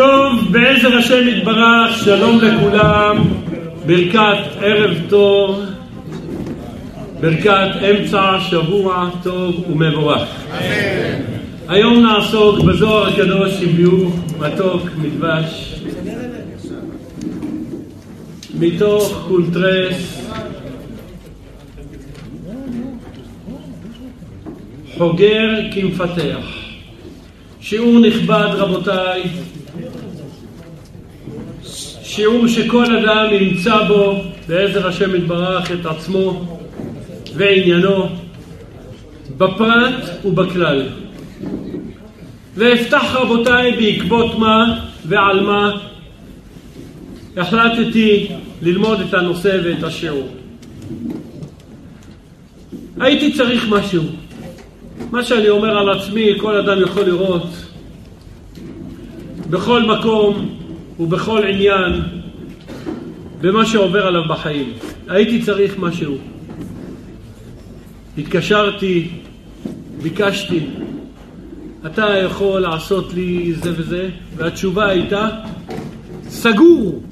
טוב, בעזר השם יתברך, שלום לכולם, ברכת ערב טוב, ברכת אמצע שבוע טוב ומבורך. היום נעסוק בזוהר הקדוש עם ביאור מתוק מדבש מתוך קונטרס חוגר כמפתח. שיעור נכבד רבותיי, שיעור שכל אדם ימצא בו בעזר השם יתברך את עצמו ועניינו בפרט ובכלל. ואפתח רבותיי בעקבות מה ועל מה החלטתי ללמוד את הנושא ואת השיעור. הייתי צריך משהו. מה שאני אומר על עצמי, כל אדם יכול לראות בכל מקום ובכל עניין במה שעובר עליו בחיים. הייתי צריך משהו. התקשרתי, ביקשתי, אתה יכול לעשות לי זה וזה, והתשובה הייתה, סגור.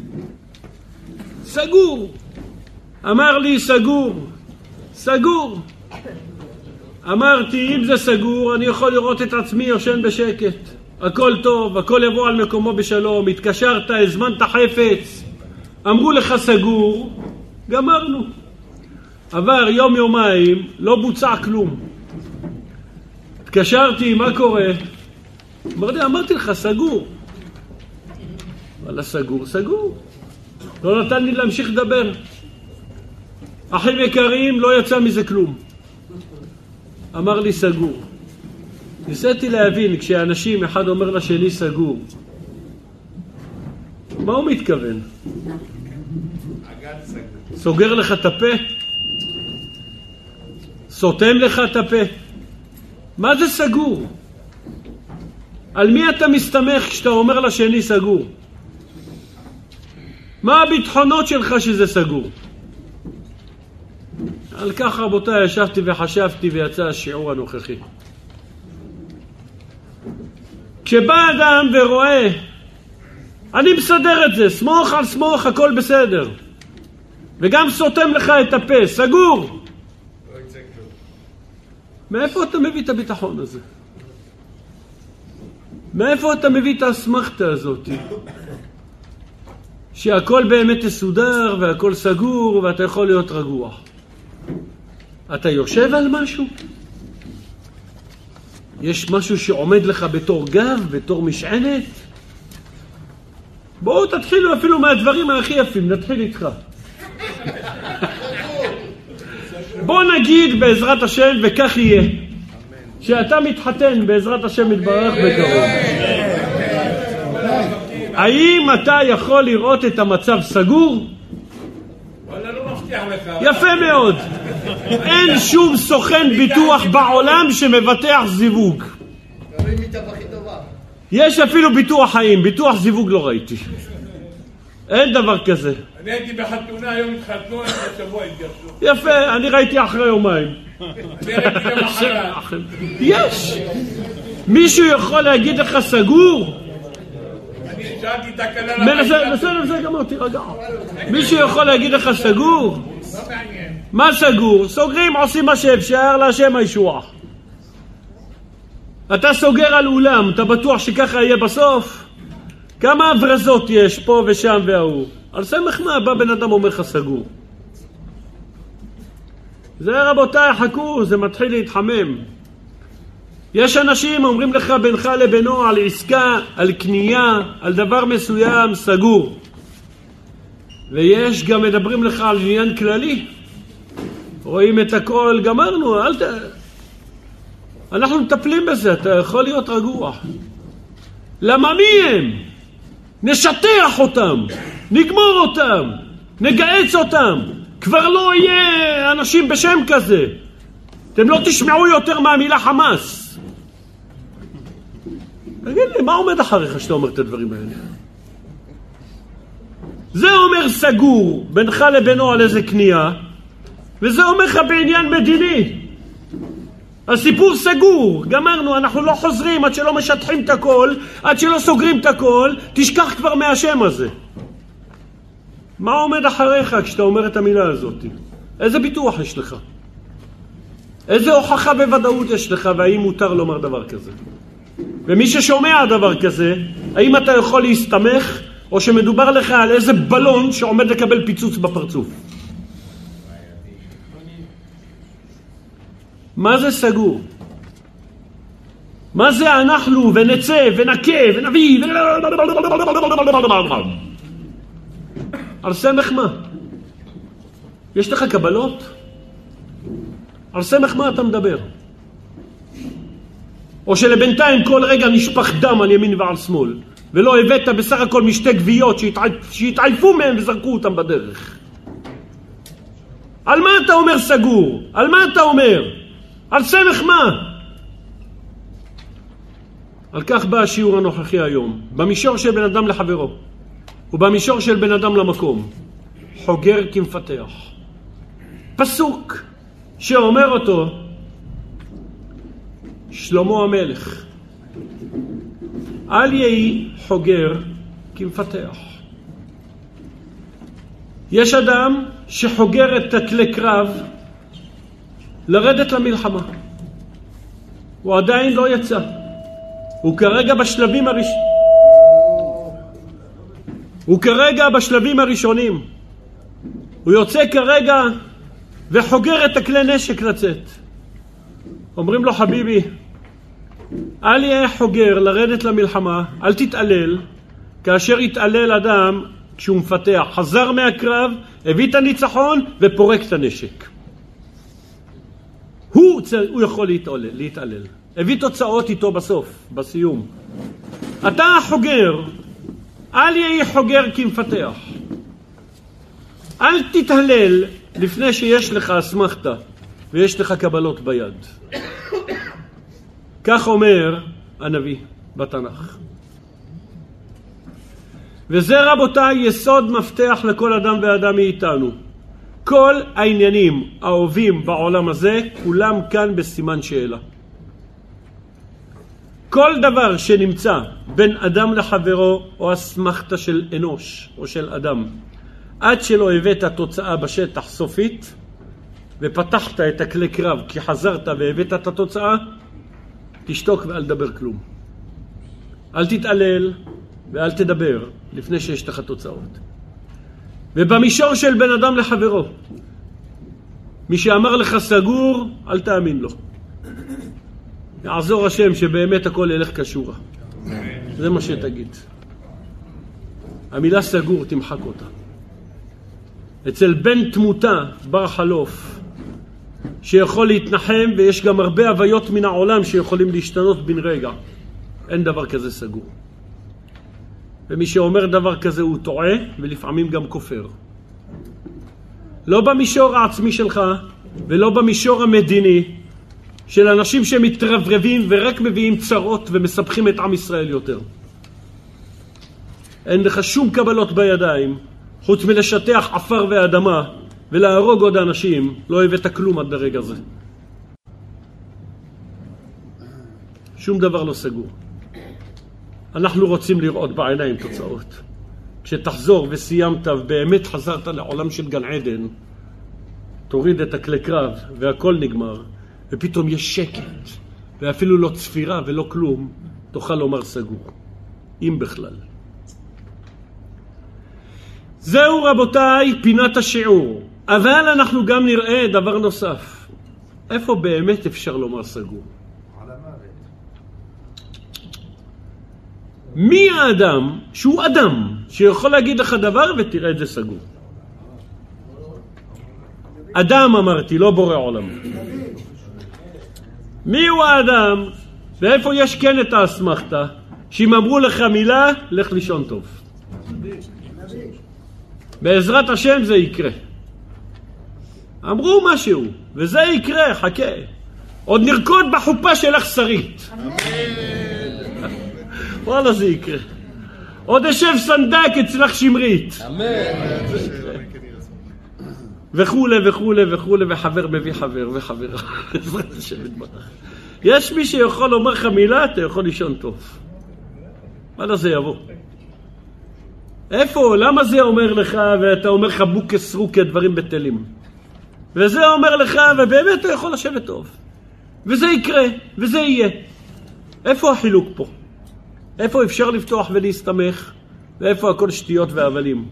סגור. אמר לי, סגור. סגור. אמרתי, אם זה סגור, אני יכול לראות את עצמי יושן בשקט. הכל טוב, הכל יבוא על מקומו בשלום. התקשרת, הזמנת חפץ, אמרו לך סגור, גמרנו. עבר יום-יומיים, לא בוצע כלום. התקשרתי, מה קורה? אמר לי, אמרתי לך, סגור. וואלה, סגור, סגור. לא נתן לי להמשיך לדבר. אחים יקרים, לא יצא מזה כלום. אמר לי סגור. ניסיתי להבין, כשאנשים, אחד אומר לשני סגור, מה הוא מתכוון? סוגר לך את הפה? סותם לך את הפה? מה זה סגור? על מי אתה מסתמך כשאתה אומר לשני סגור? מה הביטחונות שלך שזה סגור? על כך רבותיי ישבתי וחשבתי ויצא השיעור הנוכחי. כשבא אדם ורואה, אני מסדר את זה, סמוך על סמוך, הכל בסדר. וגם סותם לך את הפה, סגור. מאיפה אתה מביא את הביטחון הזה? מאיפה אתה מביא את האסמכתה הזאת? שהכל באמת מסודר והכל סגור ואתה יכול להיות רגוע. אתה יושב על משהו? יש משהו שעומד לך בתור גב, בתור משענת? בואו תתחילו אפילו מהדברים הכי יפים, נתחיל איתך. בוא נגיד בעזרת השם וכך יהיה, שאתה מתחתן בעזרת השם יתברך בקרוב. האם אתה יכול לראות את המצב סגור? יפה מאוד. אין שום סוכן ביטוח בעולם שמבטח זיווג. יש אפילו ביטוח חיים, ביטוח זיווג לא ראיתי. אין דבר כזה. אני הייתי בחתונה, היום התחתנו, השבוע התגרשו. יפה, אני ראיתי אחרי יומיים. יש. מישהו יכול להגיד לך סגור? שאלתי את הכלה בסדר, בסדר, גמר, תירגע. מישהו יכול להגיד לך סגור? לא. מה סגור? סוגרים, עושים מה שאפשר, להשם הישועה. אתה סוגר על אולם, אתה בטוח שככה יהיה בסוף? כמה הברזות יש פה ושם וההוא? על סמך מה בא בן אדם אומר לך סגור? זה רבותיי, חכו, זה מתחיל להתחמם. יש אנשים אומרים לך בינך לבינו על עסקה, על קנייה, על דבר מסוים סגור. ויש גם מדברים לך על עניין כללי. רואים את הכל, גמרנו, אל ת... אנחנו מטפלים בזה, אתה יכול להיות רגוע. למה מי הם? נשטח אותם, נגמור אותם, נגהץ אותם. כבר לא יהיה אנשים בשם כזה. אתם לא תשמעו יותר מהמילה חמאס. תגיד לי, מה עומד אחריך שאתה אומר את הדברים האלה? זה אומר סגור בינך לבינו על איזה קנייה, וזה אומר לך בעניין מדיני. הסיפור סגור, גמרנו, אנחנו לא חוזרים עד שלא משטחים את הכל, עד שלא סוגרים את הכל, תשכח כבר מהשם הזה. מה עומד אחריך כשאתה אומר את המילה הזאת? איזה ביטוח יש לך? איזה הוכחה בוודאות יש לך והאם מותר לומר דבר כזה? ומי ששומע דבר כזה, האם אתה יכול להסתמך או שמדובר לך על איזה בלון שעומד לקבל פיצוץ בפרצוף? מה זה סגור? מה זה אנחנו ונצא ונכה ונביא על סמך מה? יש לך קבלות? על סמך מה אתה מדבר? או שלבינתיים כל רגע נשפך דם על ימין ועל שמאל ולא הבאת בסך הכל משתי גוויות שהתעייפו מהם וזרקו אותם בדרך. על מה אתה אומר סגור? על מה אתה אומר? על סמך מה? על כך בא השיעור הנוכחי היום, במישור של בן אדם לחברו ובמישור של בן אדם למקום, חוגר כמפתח. פסוק שאומר אותו שלמה המלך, אל יהי חוגר כמפתח. יש אדם שחוגר את הכלי קרב לרדת למלחמה. הוא עדיין לא יצא. הוא כרגע בשלבים הראשונים. הוא כרגע בשלבים הראשונים. הוא יוצא כרגע וחוגר את הכלי נשק לצאת. אומרים לו חביבי, אל יהיה חוגר לרדת למלחמה, אל תתעלל, כאשר יתעלל אדם כשהוא מפתח, חזר מהקרב, הביא את הניצחון ופורק את הנשק. הוא, הוא יכול להתעלל, להתעלל. הביא תוצאות איתו בסוף, בסיום. אתה החוגר, אל יהי חוגר כמפתח. אל תתהלל לפני שיש לך אסמכתה ויש לך קבלות ביד. כך אומר הנביא בתנ"ך. וזה רבותיי יסוד מפתח לכל אדם ואדם מאיתנו. כל העניינים האהובים בעולם הזה, כולם כאן בסימן שאלה. כל דבר שנמצא בין אדם לחברו, או אסמכתה של אנוש או של אדם, עד שלא הבאת תוצאה בשטח סופית, ופתחת את הכלי קרב כי חזרת והבאת את התוצאה, תשתוק ואל תדבר כלום. אל תתעלל ואל תדבר לפני שיש לך תוצאות. ובמישור של בן אדם לחברו, מי שאמר לך סגור, אל תאמין לו. יעזור השם שבאמת הכל ילך כשורה. זה מה שתגיד. המילה סגור, תמחק אותה. אצל בן תמותה, בר חלוף, שיכול להתנחם, ויש גם הרבה הוויות מן העולם שיכולים להשתנות בן רגע. אין דבר כזה סגור. ומי שאומר דבר כזה הוא טועה, ולפעמים גם כופר. לא במישור העצמי שלך, ולא במישור המדיני, של אנשים שמתרברבים ורק מביאים צרות ומסבכים את עם ישראל יותר. אין לך שום קבלות בידיים, חוץ מלשטח עפר ואדמה ולהרוג עוד אנשים, לא הבאת כלום עד לרגע זה. שום דבר לא סגור. אנחנו רוצים לראות בעיניים תוצאות. כשתחזור וסיימת ובאמת חזרת לעולם של גן עדן, תוריד את הכלי קרב והכל נגמר, ופתאום יש שקט, ואפילו לא צפירה ולא כלום, תוכל לומר סגור, אם בכלל. זהו רבותיי פינת השיעור, אבל אנחנו גם נראה דבר נוסף, איפה באמת אפשר לומר סגור? מי האדם שהוא אדם שיכול להגיד לך דבר ותראה את זה סגור? אדם אמרתי, לא בורא עולם. מי הוא האדם ואיפה יש כן את האסמכתה שאם אמרו לך מילה, לך לישון טוב. בעזרת השם זה יקרה. אמרו משהו, וזה יקרה, חכה. עוד נרקוד בחופה שלך שרית. וואלה זה יקרה. עוד אשב סנדק אצלך שמרית. אמן. וכולי וכולי וכולי, וחבר מביא חבר וחבר. בעזרת השם יתברך. יש מי שיכול לומר לך מילה, אתה יכול לישון טוב. וואלה זה יבוא. איפה? למה זה אומר לך, ואתה אומר לך בוקס רוקה, דברים בטלים? וזה אומר לך, ובאמת אתה יכול לשבת טוב. וזה יקרה, וזה יהיה. איפה החילוק פה? איפה אפשר לפתוח ולהסתמך, ואיפה הכל שטויות והבלים?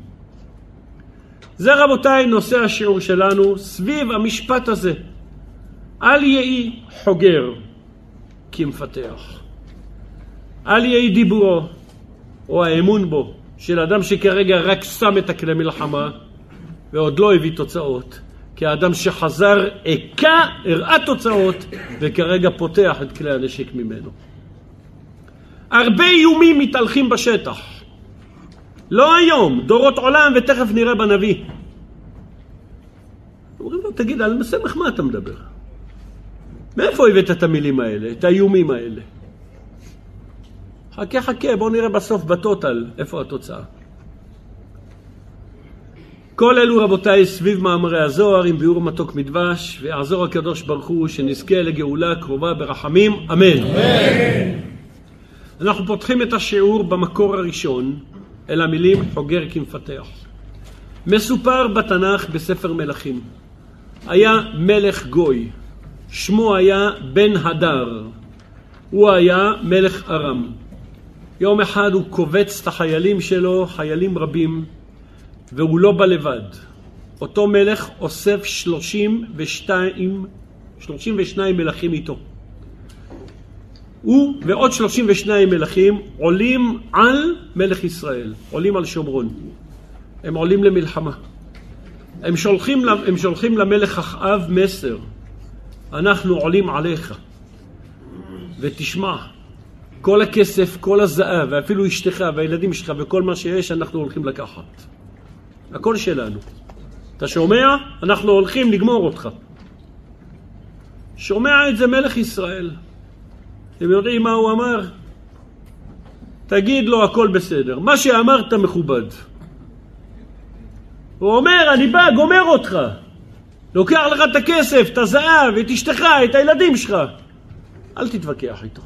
זה רבותיי נושא השיעור שלנו סביב המשפט הזה. אל יהי חוגר כמפתח. אל יהי דיבורו או האמון בו של אדם שכרגע רק שם את הכלי מלחמה ועוד לא הביא תוצאות. כאדם שחזר הכה, הראה תוצאות וכרגע פותח את כלי הנשק ממנו. הרבה איומים מתהלכים בשטח. לא היום, דורות עולם ותכף נראה בנביא. אומרים לו, תגיד, על מסמך מה אתה מדבר? מאיפה הבאת את המילים האלה, את האיומים האלה? חכה חכה, בוא נראה בסוף בטוטל איפה התוצאה. כל אלו רבותיי סביב מאמרי הזוהר עם ביאור מתוק מדבש ויעזור הקדוש ברוך הוא שנזכה לגאולה קרובה ברחמים אמן. אמן. אנחנו פותחים את השיעור במקור הראשון אל המילים חוגר כמפתח. מסופר בתנ"ך בספר מלכים. היה מלך גוי, שמו היה בן הדר. הוא היה מלך ארם. יום אחד הוא קובץ את החיילים שלו, חיילים רבים, והוא לא בא לבד. אותו מלך אוסף 32, 32 מלכים איתו. הוא ועוד 32 מלכים עולים על מלך ישראל, עולים על שומרון. הם עולים למלחמה. הם שולחים, הם שולחים למלך אחאב מסר, אנחנו עולים עליך, ותשמע, כל הכסף, כל הזהב, ואפילו אשתך והילדים שלך וכל מה שיש, אנחנו הולכים לקחת. הכל שלנו. אתה שומע? אנחנו הולכים לגמור אותך. שומע את זה מלך ישראל. אתם יודעים מה הוא אמר? תגיד לו הכל בסדר. מה שאמרת מכובד. הוא אומר, אני בא, גומר אותך. לוקח לך את הכסף, את הזהב, את אשתך, את הילדים שלך. אל תתווכח איתו.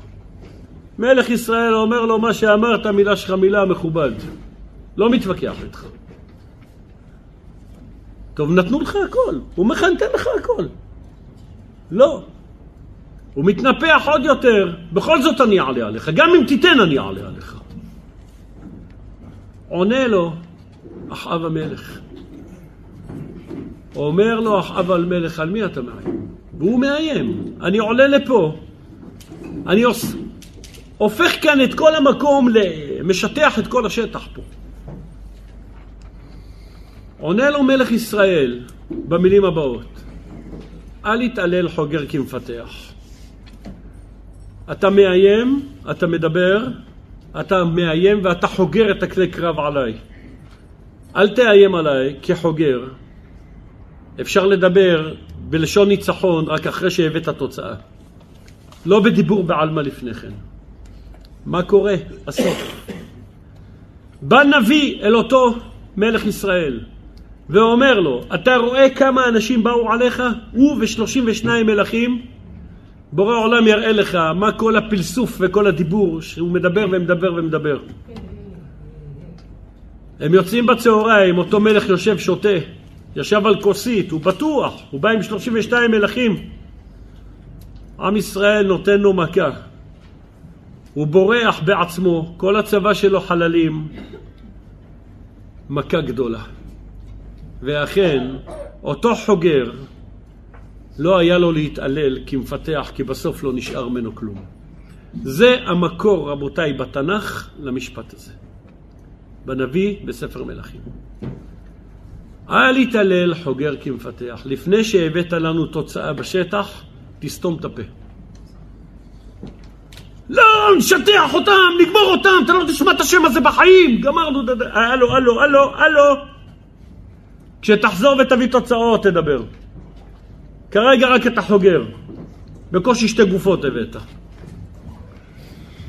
מלך ישראל אומר לו, מה שאמרת, מילה שלך מילה מכובד. לא מתווכח איתך. טוב, נתנו לך הכל. הוא מכנתן לך הכל. לא. הוא מתנפח עוד יותר, בכל זאת אני אעלה עליך. גם אם תיתן אני אעלה עליך. עונה לו אחאב המלך. אומר לו אחאב המלך, על מי אתה מאיים? והוא מאיים. אני עולה לפה, אני. הופך כאן את כל המקום, משטח את כל השטח פה. עונה לו מלך ישראל במילים הבאות: אל יתעלל חוגר כמפתח. אתה מאיים, אתה מדבר, אתה מאיים ואתה חוגר את הכלי קרב עליי. אל תאיים עליי כחוגר. אפשר לדבר בלשון ניצחון רק אחרי שהבאת תוצאה. לא בדיבור בעלמא לפני כן. מה קורה? הסוף. בא נביא אל אותו מלך ישראל, ואומר לו, אתה רואה כמה אנשים באו עליך? הוא ושלושים ושניים מלכים? בורא עולם יראה לך מה כל הפלסוף וכל הדיבור שהוא מדבר ומדבר ומדבר. הם יוצאים בצהריים, אותו מלך יושב שותה, ישב על כוסית, הוא בטוח, הוא בא עם 32 מלכים. עם ישראל נותן לו מכה. הוא בורח בעצמו, כל הצבא שלו חללים. מכה גדולה. ואכן, אותו חוגר, לא היה לו להתעלל כמפתח, כי בסוף לא נשאר ממנו כלום. זה המקור, רבותיי, בתנ"ך למשפט הזה. בנביא, בספר מלכים. אל יתעלל חוגר כמפתח. לפני שהבאת לנו תוצאה בשטח, תסתום את הפה. לא, נשטח אותם, נגמור אותם, אתה לא תשמע את השם הזה בחיים. גמרנו, הלו, הלו, הלו, הלו. כשתחזור ותביא תוצאות תדבר. כרגע רק אתה חוגר. בקושי שתי גופות הבאת.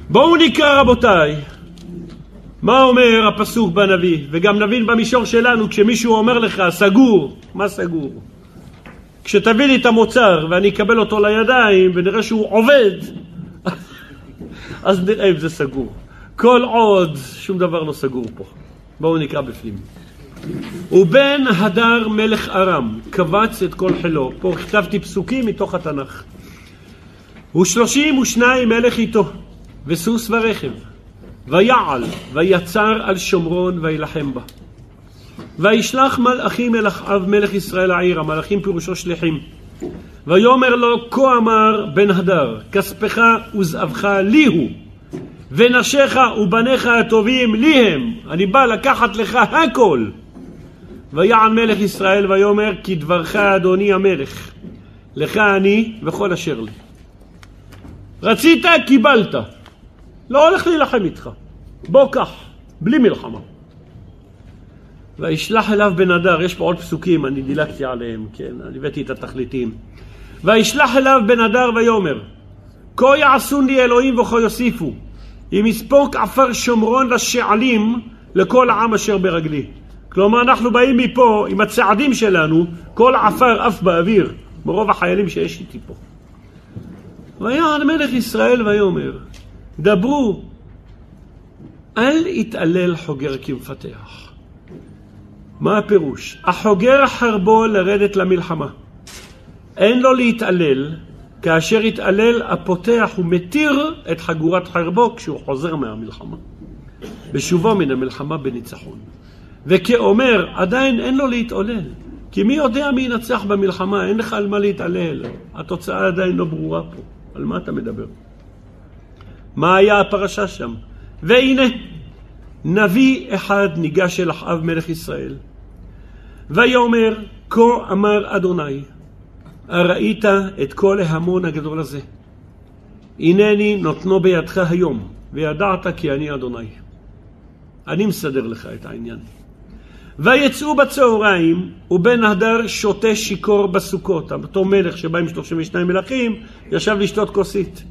בואו נקרא רבותיי מה אומר הפסוק בנביא? וגם נבין במישור שלנו, כשמישהו אומר לך, סגור, מה סגור? כשתביא לי את המוצר ואני אקבל אותו לידיים ונראה שהוא עובד, אז נראה אם זה סגור. כל עוד שום דבר לא סגור פה. בואו נקרא בפנים. ובן הדר מלך ארם קבץ את כל חילו. פה כתבתי פסוקים מתוך התנ"ך. ושלושים ושניים מלך איתו, וסוס ורכב. ויעל, ויצר על שומרון, וילחם בה. וישלח מלאכים אל אחאב מלך ישראל העיר, המלאכים פירושו שליחים. ויאמר לו, כה אמר בן הדר, כספך וזהבך לי הוא, ונשיך ובניך הטובים לי הם, אני בא לקחת לך הכל. ויען מלך ישראל ויאמר, כי דברך אדוני המלך, לך אני וכל אשר לי. רצית, קיבלת. לא הולך להילחם איתך. בוא קח, בלי מלחמה. וישלח אליו בן אדר, יש פה עוד פסוקים, אני דילגתי עליהם, כן, אני הבאתי את התכליתים. וישלח אליו בן אדר ויאמר, כה יעשון לי אלוהים וכה יוסיפו, אם יספוק עפר שומרון לשעלים לכל העם אשר ברגלי. כלומר, אנחנו באים מפה עם הצעדים שלנו, כל עפר עף באוויר, מרוב החיילים שיש איתי פה. ויען מלך ישראל ויאמר, דברו, אל יתעלל חוגר כמפתח. מה הפירוש? החוגר חרבו לרדת למלחמה. אין לו להתעלל, כאשר יתעלל הפותח ומתיר את חגורת חרבו כשהוא חוזר מהמלחמה. בשובו מן המלחמה בניצחון. וכאומר, עדיין אין לו להתעולל. כי מי יודע מי ינצח במלחמה, אין לך על מה להתעלל. התוצאה עדיין לא ברורה פה. על מה אתה מדבר? מה היה הפרשה שם? והנה, נביא אחד ניגש אל אחאב מלך ישראל, ויאמר, כה אמר אדוני, הראית את כל ההמון הגדול הזה. הנני נותנו בידך היום, וידעת כי אני אדוני. אני מסדר לך את העניין. ויצאו בצהריים, ובן הדר שותה שיכור בסוכות. אותו מלך שבא עם 32 מלכים, ישב לשתות כוסית.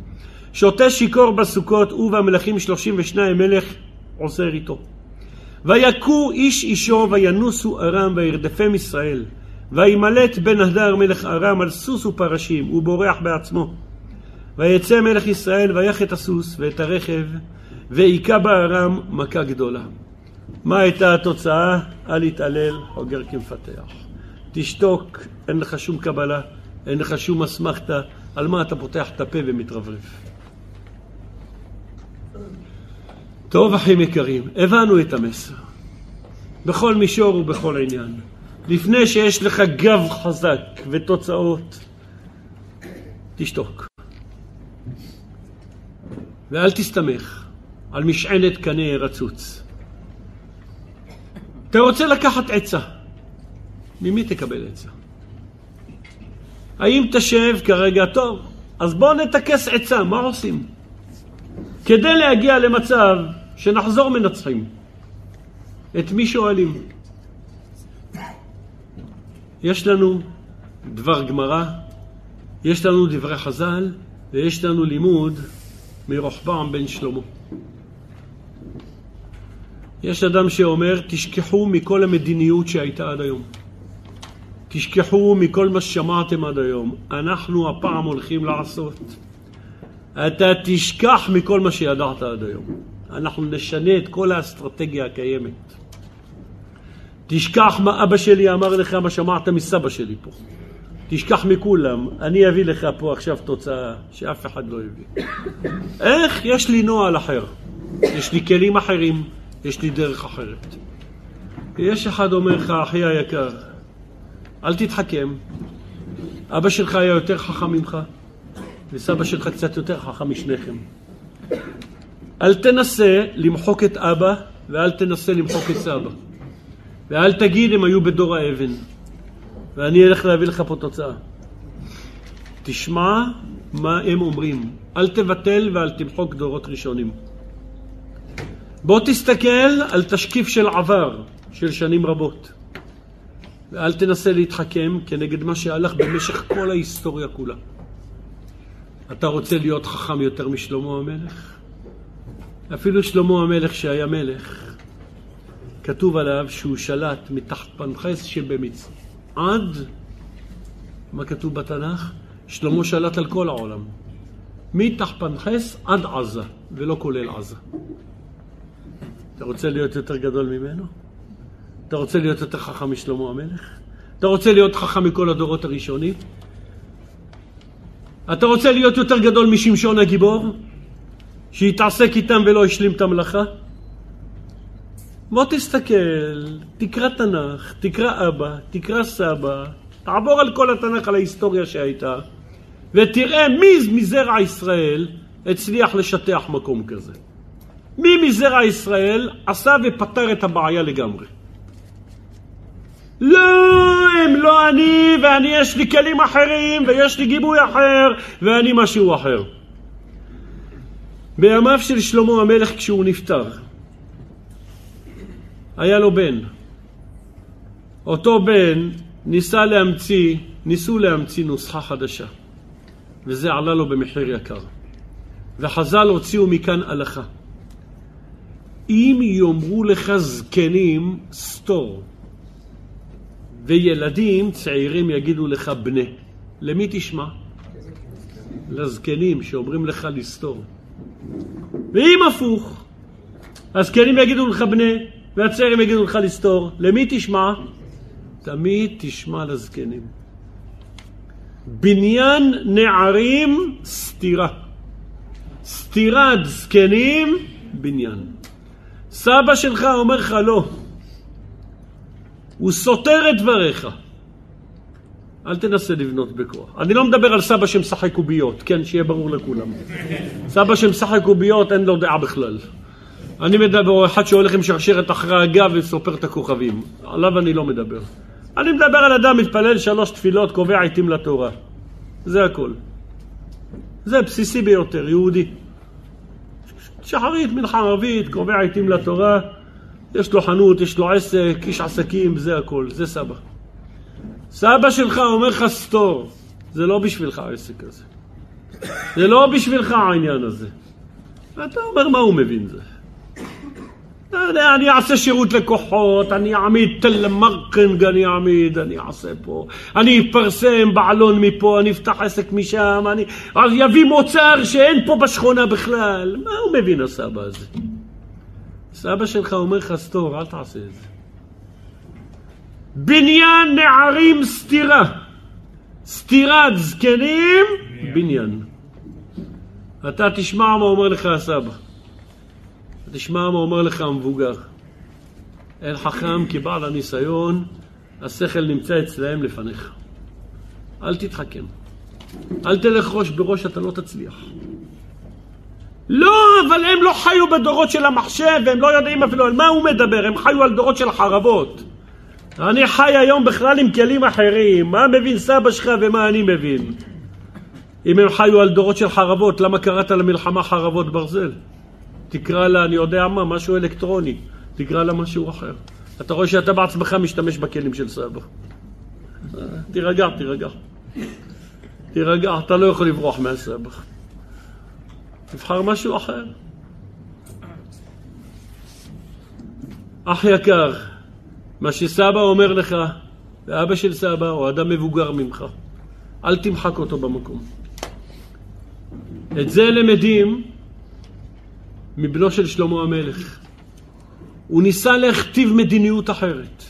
שותה שיכור בסוכות, הוא והמלכים 32 מלך עוזר איתו. ויכו איש אישו וינוסו ארם וירדפם ישראל. וימלט בן הדר מלך ארם על סוס ופרשים, הוא בורח בעצמו. ויצא מלך ישראל ויך את הסוס ואת הרכב, והיכה בארם מכה גדולה. מה הייתה התוצאה? אל יתעלל, חוגר כמפתח. תשתוק, אין לך שום קבלה, אין לך שום אסמכתה, על מה אתה פותח את הפה ומתרברב. טוב, אחים יקרים, הבנו את המסר. בכל מישור ובכל עניין. לפני שיש לך גב חזק ותוצאות, תשתוק. ואל תסתמך על משענת קנה רצוץ. אתה רוצה לקחת עצה, ממי תקבל עצה? האם תשב כרגע, טוב, אז בואו נטכס עצה, מה עושים? כדי להגיע למצב שנחזור מנצחים. את מי שואלים? יש לנו דבר גמרא, יש לנו דברי חז"ל, ויש לנו לימוד מרוחבעם בן שלמה. יש אדם שאומר, תשכחו מכל המדיניות שהייתה עד היום. תשכחו מכל מה ששמעתם עד היום. אנחנו הפעם הולכים לעשות. אתה תשכח מכל מה שידעת עד היום. אנחנו נשנה את כל האסטרטגיה הקיימת. תשכח מה אבא שלי אמר לך, מה שמעת מסבא שלי פה. תשכח מכולם, אני אביא לך פה עכשיו תוצאה שאף אחד לא הביא. איך? יש לי נוהל אחר. יש לי כלים אחרים. יש לי דרך אחרת. יש אחד אומר לך, אחי היקר, אל תתחכם, אבא שלך היה יותר חכם ממך, וסבא שלך קצת יותר חכם משניכם. אל תנסה למחוק את אבא, ואל תנסה למחוק את סבא. ואל תגיד הם היו בדור האבן. ואני אלך להביא לך פה תוצאה. תשמע מה הם אומרים. אל תבטל ואל תמחוק דורות ראשונים. בוא תסתכל על תשקיף של עבר, של שנים רבות. ואל תנסה להתחכם כנגד מה שהלך במשך כל ההיסטוריה כולה. אתה רוצה להיות חכם יותר משלמה המלך? אפילו שלמה המלך שהיה מלך, כתוב עליו שהוא שלט מתחת פנחס שבמצרים. עד, מה כתוב בתנ"ך? שלמה שלט על כל העולם. מתחפנחס עד עזה, ולא כולל עזה. אתה רוצה להיות יותר גדול ממנו? אתה רוצה להיות יותר חכם משלמה המלך? אתה רוצה להיות חכם מכל הדורות הראשונים? אתה רוצה להיות יותר גדול משמשון הגיבור? שיתעסק איתם ולא השלים את המלאכה? בוא תסתכל, תקרא תנ"ך, תקרא אבא, תקרא סבא, תעבור על כל התנ"ך, על ההיסטוריה שהייתה, ותראה מי מזרע ישראל הצליח לשטח מקום כזה. מי מזרע ישראל עשה ופתר את הבעיה לגמרי. לא, הם לא אני, ואני יש לי כלים אחרים, ויש לי גיבוי אחר, ואני משהו אחר. בימיו של שלמה המלך כשהוא נפטר, היה לו בן. אותו בן ניסה להמציא, ניסו להמציא נוסחה חדשה, וזה עלה לו במחיר יקר. וחז"ל הוציאו מכאן הלכה. אם יאמרו לך זקנים, סתור, וילדים צעירים יגידו לך בנה, למי תשמע? לזקנים שאומרים לך לסתור. ואם הפוך, הזקנים יגידו לך בנה, והצעירים יגידו לך לסתור, למי תשמע? תמיד תשמע לזקנים. בניין נערים, סתירה. סתירת זקנים, בניין. סבא שלך אומר לך לא. הוא סותר את דבריך. אל תנסה לבנות בכוח. אני לא מדבר על סבא שמשחק קוביות, כן, שיהיה ברור לכולם. סבא שמשחק קוביות אין לו דעה בכלל. אני מדבר על אחד שהולך עם שרשרת אחרי הגב וסופר את הכוכבים. עליו אני לא מדבר. אני מדבר על אדם מתפלל שלוש תפילות, קובע עיתים לתורה. זה הכל. זה בסיסי ביותר, יהודי. שחרית, מנחה ערבית, קובע עיתים לתורה, יש לו חנות, יש לו עסק, איש עסקים, זה הכל, זה סבא. סבא שלך אומר לך סתור, זה לא בשבילך העסק הזה. זה לא בשבילך העניין הזה. ואתה אומר מה הוא מבין זה. אתה יודע, אני אעשה שירות לקוחות, אני אעמיד תל מרקנג, אני אעמיד, אני אעשה פה, אני אפרסם בעלון מפה, אני אפתח עסק משם, אני אז יביא מוצר שאין פה בשכונה בכלל. מה הוא מבין הסבא הזה? סבא שלך אומר לך סתור, אל תעשה את זה. בניין נערים סתירה. סתירת זקנים, בניין. אתה תשמע מה אומר לך הסבא. תשמע מה אומר לך המבוגר. אין חכם כבעל הניסיון, השכל נמצא אצלהם לפניך. אל תתחכם. אל תלך ראש בראש, אתה לא תצליח. לא, אבל הם לא חיו בדורות של המחשב, והם לא יודעים אפילו על מה הוא מדבר, הם חיו על דורות של חרבות. אני חי היום בכלל עם כלים אחרים, מה מבין סבא שלך ומה אני מבין? אם הם חיו על דורות של חרבות, למה קראת למלחמה חרבות ברזל? תקרא לה, אני יודע מה, משהו אלקטרוני, תקרא לה משהו אחר. אתה רואה שאתה בעצמך משתמש בכלים של סבא. תירגע, תירגע. תירגע, אתה לא יכול לברוח מהסבא. תבחר משהו אחר. אח יקר, מה שסבא אומר לך, ואבא של סבא, או אדם מבוגר ממך, אל תמחק אותו במקום. את זה למדים מבנו של שלמה המלך. הוא ניסה להכתיב מדיניות אחרת.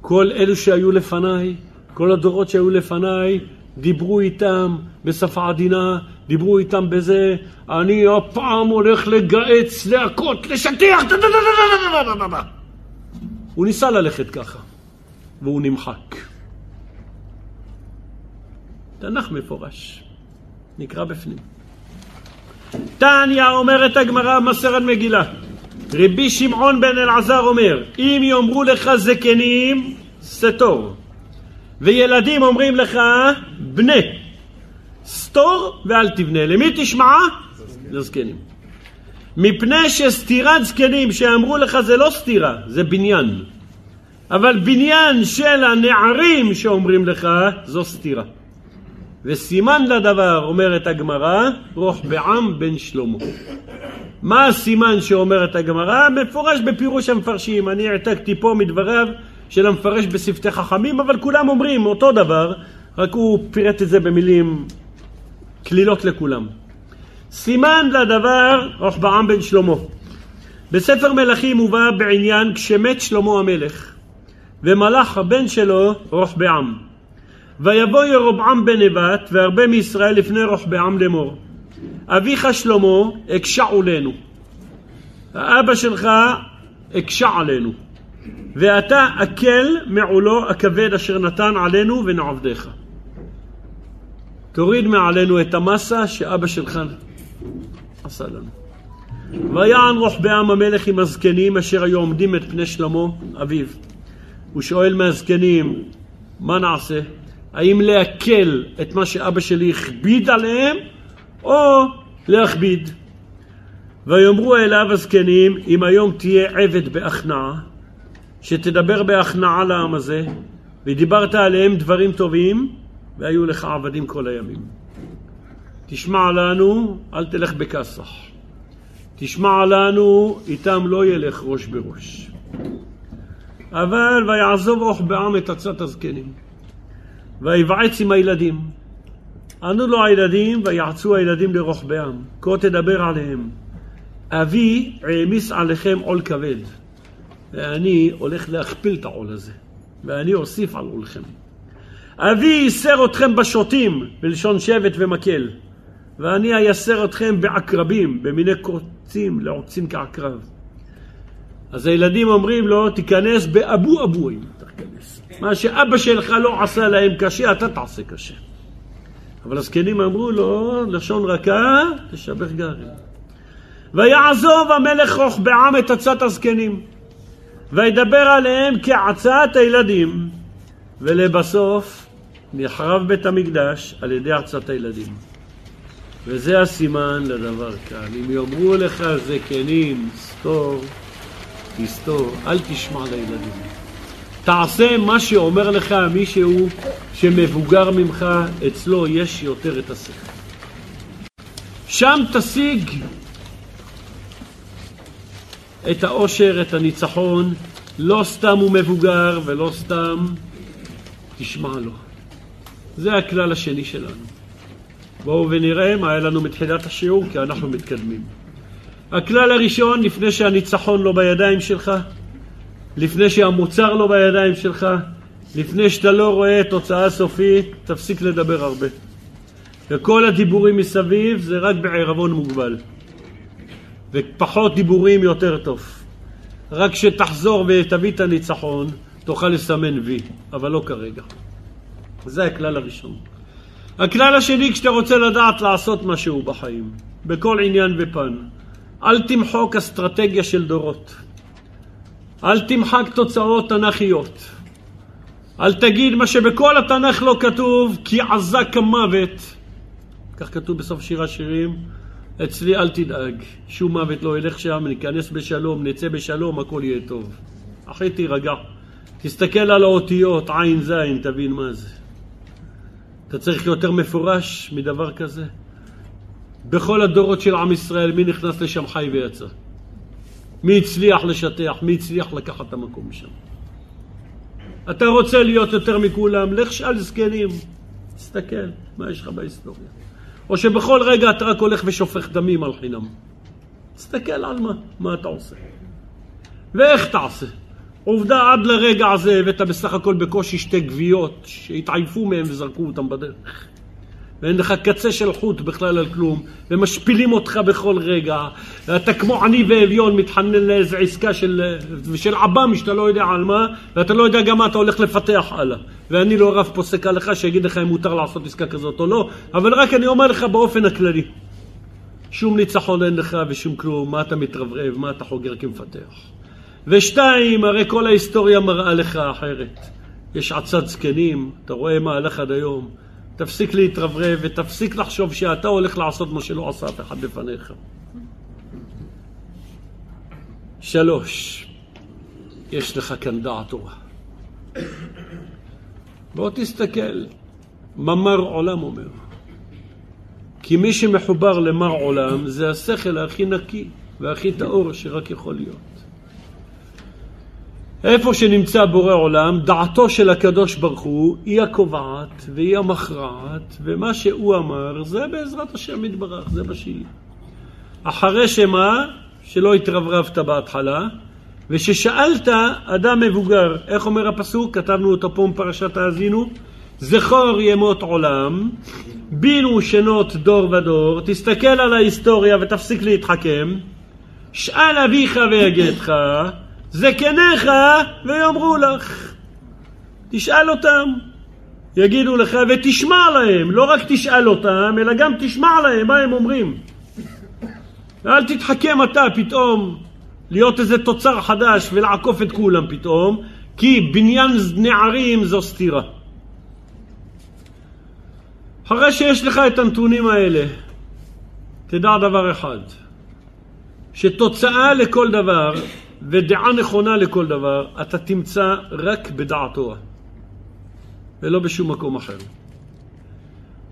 כל אלו שהיו לפניי, כל הדורות שהיו לפניי, דיברו איתם בשפה עדינה, דיברו איתם בזה, אני הפעם הולך לגהץ, להכות, לשטיח, הוא ניסה ללכת ככה, והוא נמחק. תנ"ך מפורש, נקרא בפנים. תניא אומרת הגמרא במסרת מגילה, רבי שמעון בן אלעזר אומר, אם יאמרו לך זקנים, סתור, וילדים אומרים לך, בנה, סתור ואל תבנה. למי תשמע? לזקנים. מפני שסתירת זקנים שאמרו לך זה לא סתירה, זה בניין. אבל בניין של הנערים שאומרים לך זו סתירה. וסימן לדבר, אומרת הגמרא, רוח בעם בן שלמה. מה הסימן שאומרת הגמרא? מפורש בפירוש המפרשים. אני העתקתי פה מדבריו של המפרש בשפתי חכמים, אבל כולם אומרים אותו דבר, רק הוא פירט את זה במילים קלילות לכולם. סימן לדבר רוחבעם בן שלמה. בספר מלכים מובא בעניין כשמת שלמה המלך, ומלך הבן שלו רוחבעם. ויבוא ירבעם בן נבט והרבה מישראל לפני רוחבעם לאמור. אביך שלמה הקשה עלינו. האבא שלך הקשה עלינו. ואתה אקל מעולו הכבד אשר נתן עלינו ונעבדיך. תוריד מעלינו את המסה שאבא שלך עשה לנו. ויען רוחבעם המלך עם הזקנים אשר היו עומדים את פני שלמה אביו. הוא שואל מהזקנים, מה נעשה? האם להקל את מה שאבא שלי הכביד עליהם, או להכביד? ויאמרו אליו הזקנים, אם היום תהיה עבד בהכנעה, שתדבר בהכנעה לעם הזה, ודיברת עליהם דברים טובים, והיו לך עבדים כל הימים. תשמע לנו, אל תלך בכסח. תשמע לנו, איתם לא ילך ראש בראש. אבל ויעזוב רוחבעם את עצת הזקנים, ויבעץ עם הילדים. ענו לו הילדים, ויעצו הילדים לרוחבעם, כה תדבר עליהם. אבי העמיס עליכם עול כבד, ואני הולך להכפיל את העול הזה, ואני אוסיף על עולכם. אבי ייסר אתכם בשוטים, בלשון שבט ומקל, ואני אייסר אתכם בעקרבים, במיני קוצים לעוצים כעקרב. אז הילדים אומרים לו, תיכנס באבו אבוים. מה שאבא שלך לא עשה להם קשה, אתה תעשה קשה. אבל הזקנים אמרו לו, לשון רכה, תשבח גרים. ויעזוב המלך רוחבעם את עצת הזקנים, וידבר עליהם כעצת הילדים, ולבסוף נחרב בית המקדש על ידי עצת הילדים. וזה הסימן לדבר כאן. אם יאמרו לך זקנים, סתור, תסתור, אל תשמע לילדים. תעשה מה שאומר לך מישהו שמבוגר ממך, אצלו יש יותר את השכל. שם תשיג את האושר, את הניצחון, לא סתם הוא מבוגר ולא סתם תשמע לו. זה הכלל השני שלנו. בואו ונראה מה היה לנו מתחילת השיעור, כי אנחנו מתקדמים. הכלל הראשון, לפני שהניצחון לא בידיים שלך, לפני שהמוצר לא בידיים שלך, לפני שאתה לא רואה תוצאה סופית, תפסיק לדבר הרבה. וכל הדיבורים מסביב זה רק בערבון מוגבל. ופחות דיבורים יותר טוב. רק כשתחזור ותביא את הניצחון, תוכל לסמן וי, אבל לא כרגע. זה הכלל הראשון. הכלל השני, כשאתה רוצה לדעת לעשות משהו בחיים, בכל עניין ופן, אל תמחוק אסטרטגיה של דורות. אל תמחק תוצאות תנ"כיות. אל תגיד מה שבכל התנ"ך לא כתוב, כי עזה כמוות. כך כתוב בסוף שיר השירים. אצלי אל תדאג, שום מוות לא ילך שם, ניכנס בשלום, נצא בשלום, הכל יהיה טוב. אחי תירגע. תסתכל על האותיות, עין זין, תבין מה זה. אתה צריך יותר מפורש מדבר כזה? בכל הדורות של עם ישראל, מי נכנס לשם חי ויצא? מי הצליח לשטח? מי הצליח לקחת את המקום משם? אתה רוצה להיות יותר מכולם? לך שאל זקנים. תסתכל, מה יש לך בהיסטוריה? או שבכל רגע אתה רק הולך ושופך דמים על חינם. תסתכל על מה, מה אתה עושה. ואיך תעשה. עובדה, עד לרגע הזה הבאת בסך הכל בקושי שתי גוויות שהתעייפו מהם וזרקו אותם בדרך. ואין לך קצה של חוט בכלל על כלום, ומשפילים אותך בכל רגע, ואתה כמו עני ואביון מתחנן לאיזו עסקה של, של עב"ם שאתה לא יודע על מה, ואתה לא יודע גם מה אתה הולך לפתח הלאה. ואני לא רב פוסק עליך שיגיד לך אם מותר לעשות עסקה כזאת או לא, אבל רק אני אומר לך באופן הכללי. שום ניצחון אין לך ושום כלום, מה אתה מתרברב, מה אתה חוגר כמפתח. ושתיים, הרי כל ההיסטוריה מראה לך אחרת. יש עצת זקנים, אתה רואה מה הלך עד היום. תפסיק להתרברב ותפסיק לחשוב שאתה הולך לעשות מה שלא עשה אף אחד לפניך. שלוש, יש לך כאן דעת תורה. בוא תסתכל, מה מר עולם אומר. כי מי שמחובר למר עולם זה השכל הכי נקי. והכי טהור שרק יכול להיות. איפה שנמצא בורא עולם, דעתו של הקדוש ברוך הוא היא הקובעת והיא המכרעת, ומה שהוא אמר זה בעזרת השם יתברך, זה בשלי. אחרי שמה? שלא התרברבת בהתחלה, וששאלת אדם מבוגר, איך אומר הפסוק? כתבנו אותו פה בפרשת האזינו, זכור ימות עולם, בינו שנות דור ודור, תסתכל על ההיסטוריה ותפסיק להתחכם, שאל אביך ויגדך, זקניך ויאמרו לך. תשאל אותם, יגידו לך, ותשמע להם, לא רק תשאל אותם, אלא גם תשמע להם מה הם אומרים. ואל תתחכם אתה פתאום להיות איזה תוצר חדש ולעקוף את כולם פתאום, כי בניין נערים זו סתירה. אחרי שיש לך את הנתונים האלה, תדע דבר אחד, שתוצאה לכל דבר ודעה נכונה לכל דבר, אתה תמצא רק בדעת תורה, ולא בשום מקום אחר.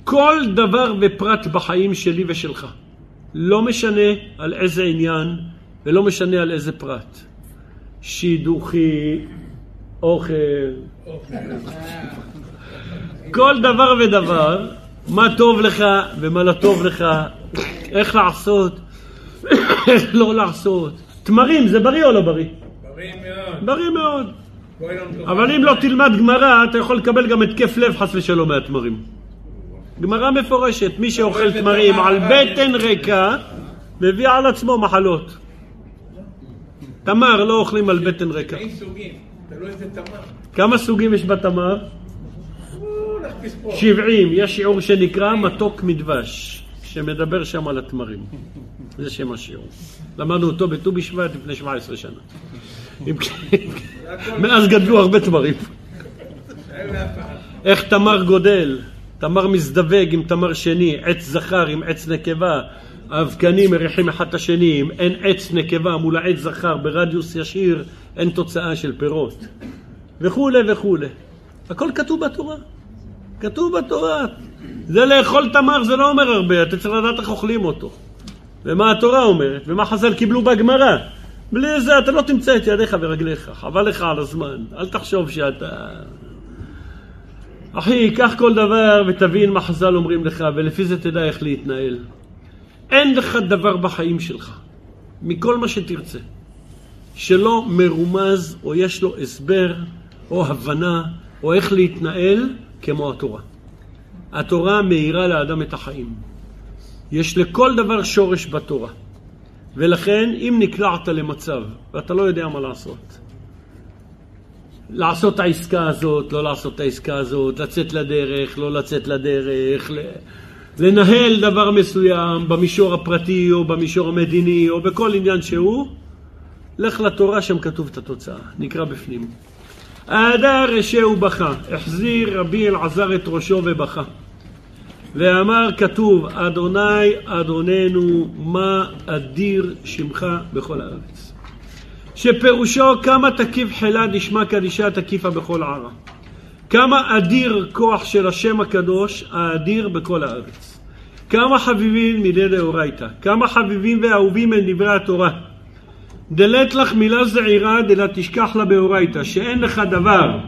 כל דבר ופרט בחיים שלי ושלך, לא משנה על איזה עניין ולא משנה על איזה פרט. שידוכי, אוכל, כל דבר ודבר, מה טוב לך ומה לא טוב לך, איך לעשות, איך לא לעשות. תמרים, זה בריא או לא בריא? בריא מאוד. בריא מאוד. אבל אם לא תלמד גמרא, אתה יכול לקבל גם התקף לב חס ושלום מהתמרים. גמרא מפורשת, מי שאוכל תמרים על בטן ריקה, מביא על עצמו מחלות. תמר לא אוכלים על בטן ריקה. כמה סוגים יש בתמר? או, לך תספור. 70. יש שיעור שנקרא מתוק מדבש, שמדבר שם על התמרים. זה שם השיעור. למדנו אותו בט"ו בשבט לפני 17 שנה. כן, מאז גדלו הרבה תמרים. איך תמר גודל, תמר מזדווג עם תמר שני, עץ זכר עם עץ נקבה, האבקנים מריחים אחד את השני, אם אין עץ נקבה מול העץ זכר ברדיוס ישיר, אין תוצאה של פירות, וכולי וכולי. הכל כתוב בתורה. כתוב בתורה. זה לאכול תמר זה לא אומר הרבה, אתה צריך לדעת איך אוכלים אותו. ומה התורה אומרת, ומה חז"ל קיבלו בגמרא. בלי זה אתה לא תמצא את ידיך ורגליך, חבל לך על הזמן. אל תחשוב שאתה... אחי, קח כל דבר ותבין מה חז"ל אומרים לך, ולפי זה תדע איך להתנהל. אין לך דבר בחיים שלך, מכל מה שתרצה, שלא מרומז או יש לו הסבר או הבנה או איך להתנהל כמו התורה. התורה מאירה לאדם את החיים. יש לכל דבר שורש בתורה. ולכן, אם נקלעת למצב ואתה לא יודע מה לעשות, לעשות את העסקה הזאת, לא לעשות את העסקה הזאת, לצאת לדרך, לא לצאת לדרך, לנהל דבר מסוים במישור הפרטי או במישור המדיני או בכל עניין שהוא, לך לתורה, שם כתוב את התוצאה, נקרא בפנים. ההדר אשה ובכה, החזיר רבי אלעזר את ראשו ובכה. ואמר כתוב, אדוני אדוננו, מה אדיר שמך בכל הארץ. שפירושו כמה תקיף חילה נשמע קדישה תקיפה בכל ערה. כמה אדיר כוח של השם הקדוש, האדיר בכל הארץ. כמה חביבים מידי דאורייתא, כמה חביבים ואהובים הם דברי התורה. דלת לך מילה זעירה דלה תשכח לה באורייתא, שאין לך דבר,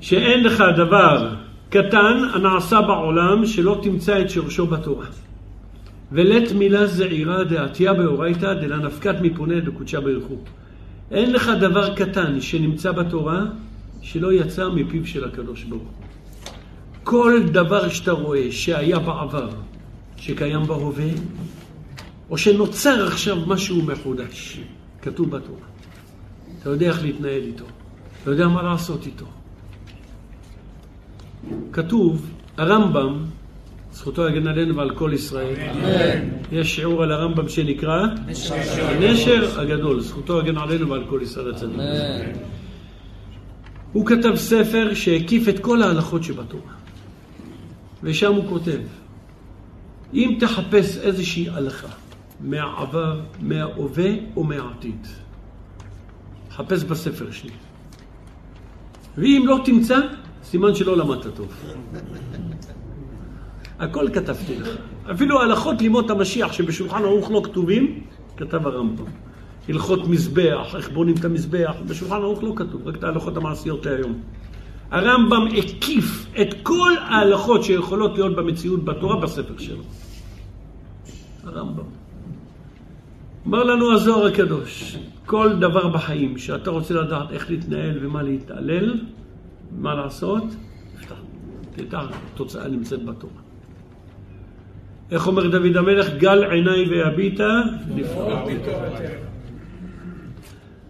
שאין לך דבר קטן הנעשה בעולם שלא תמצא את שורשו בתורה. ולית מילה זעירה דעתיה באורייתא דלה נפקת מפונה דקודשה ברכו. אין לך דבר קטן שנמצא בתורה שלא יצא מפיו של הקדוש ברוך הוא. כל דבר שאתה רואה שהיה בעבר, שקיים בהווה, או שנוצר עכשיו משהו מחודש, כתוב בתורה. אתה יודע איך להתנהל איתו, אתה יודע מה לעשות איתו. כתוב, הרמב"ם, זכותו יגן עלינו ועל כל ישראל, יש שיעור על הרמב"ם שנקרא הנשר הגדול, זכותו יגן עלינו ועל כל ישראל הצדיק. הוא כתב ספר שהקיף את כל ההלכות שבתורה. ושם הוא כותב, אם תחפש איזושהי הלכה מהעבר, מההווה או מהעתיד, חפש בספר שלי. ואם לא תמצא, סימן שלא למדת טוב. הכל כתבתי לך. אפילו הלכות לימות המשיח שבשולחן ערוך לא כתובים, כתב הרמב"ם. הלכות מזבח, איך בונים את המזבח, בשולחן ערוך לא כתוב, רק את ההלכות המעשיות להיום. הרמב"ם הקיף את כל ההלכות שיכולות להיות במציאות בתורה בספר שלו. הרמב"ם. אמר לנו הזוהר הקדוש, כל דבר בחיים שאתה רוצה לדעת איך להתנהל ומה להתעלל, מה לעשות, תפתח, תדע, התוצאה נמצאת בתורה. איך אומר דוד המלך? גל עיניי ויביטה, בתורתך.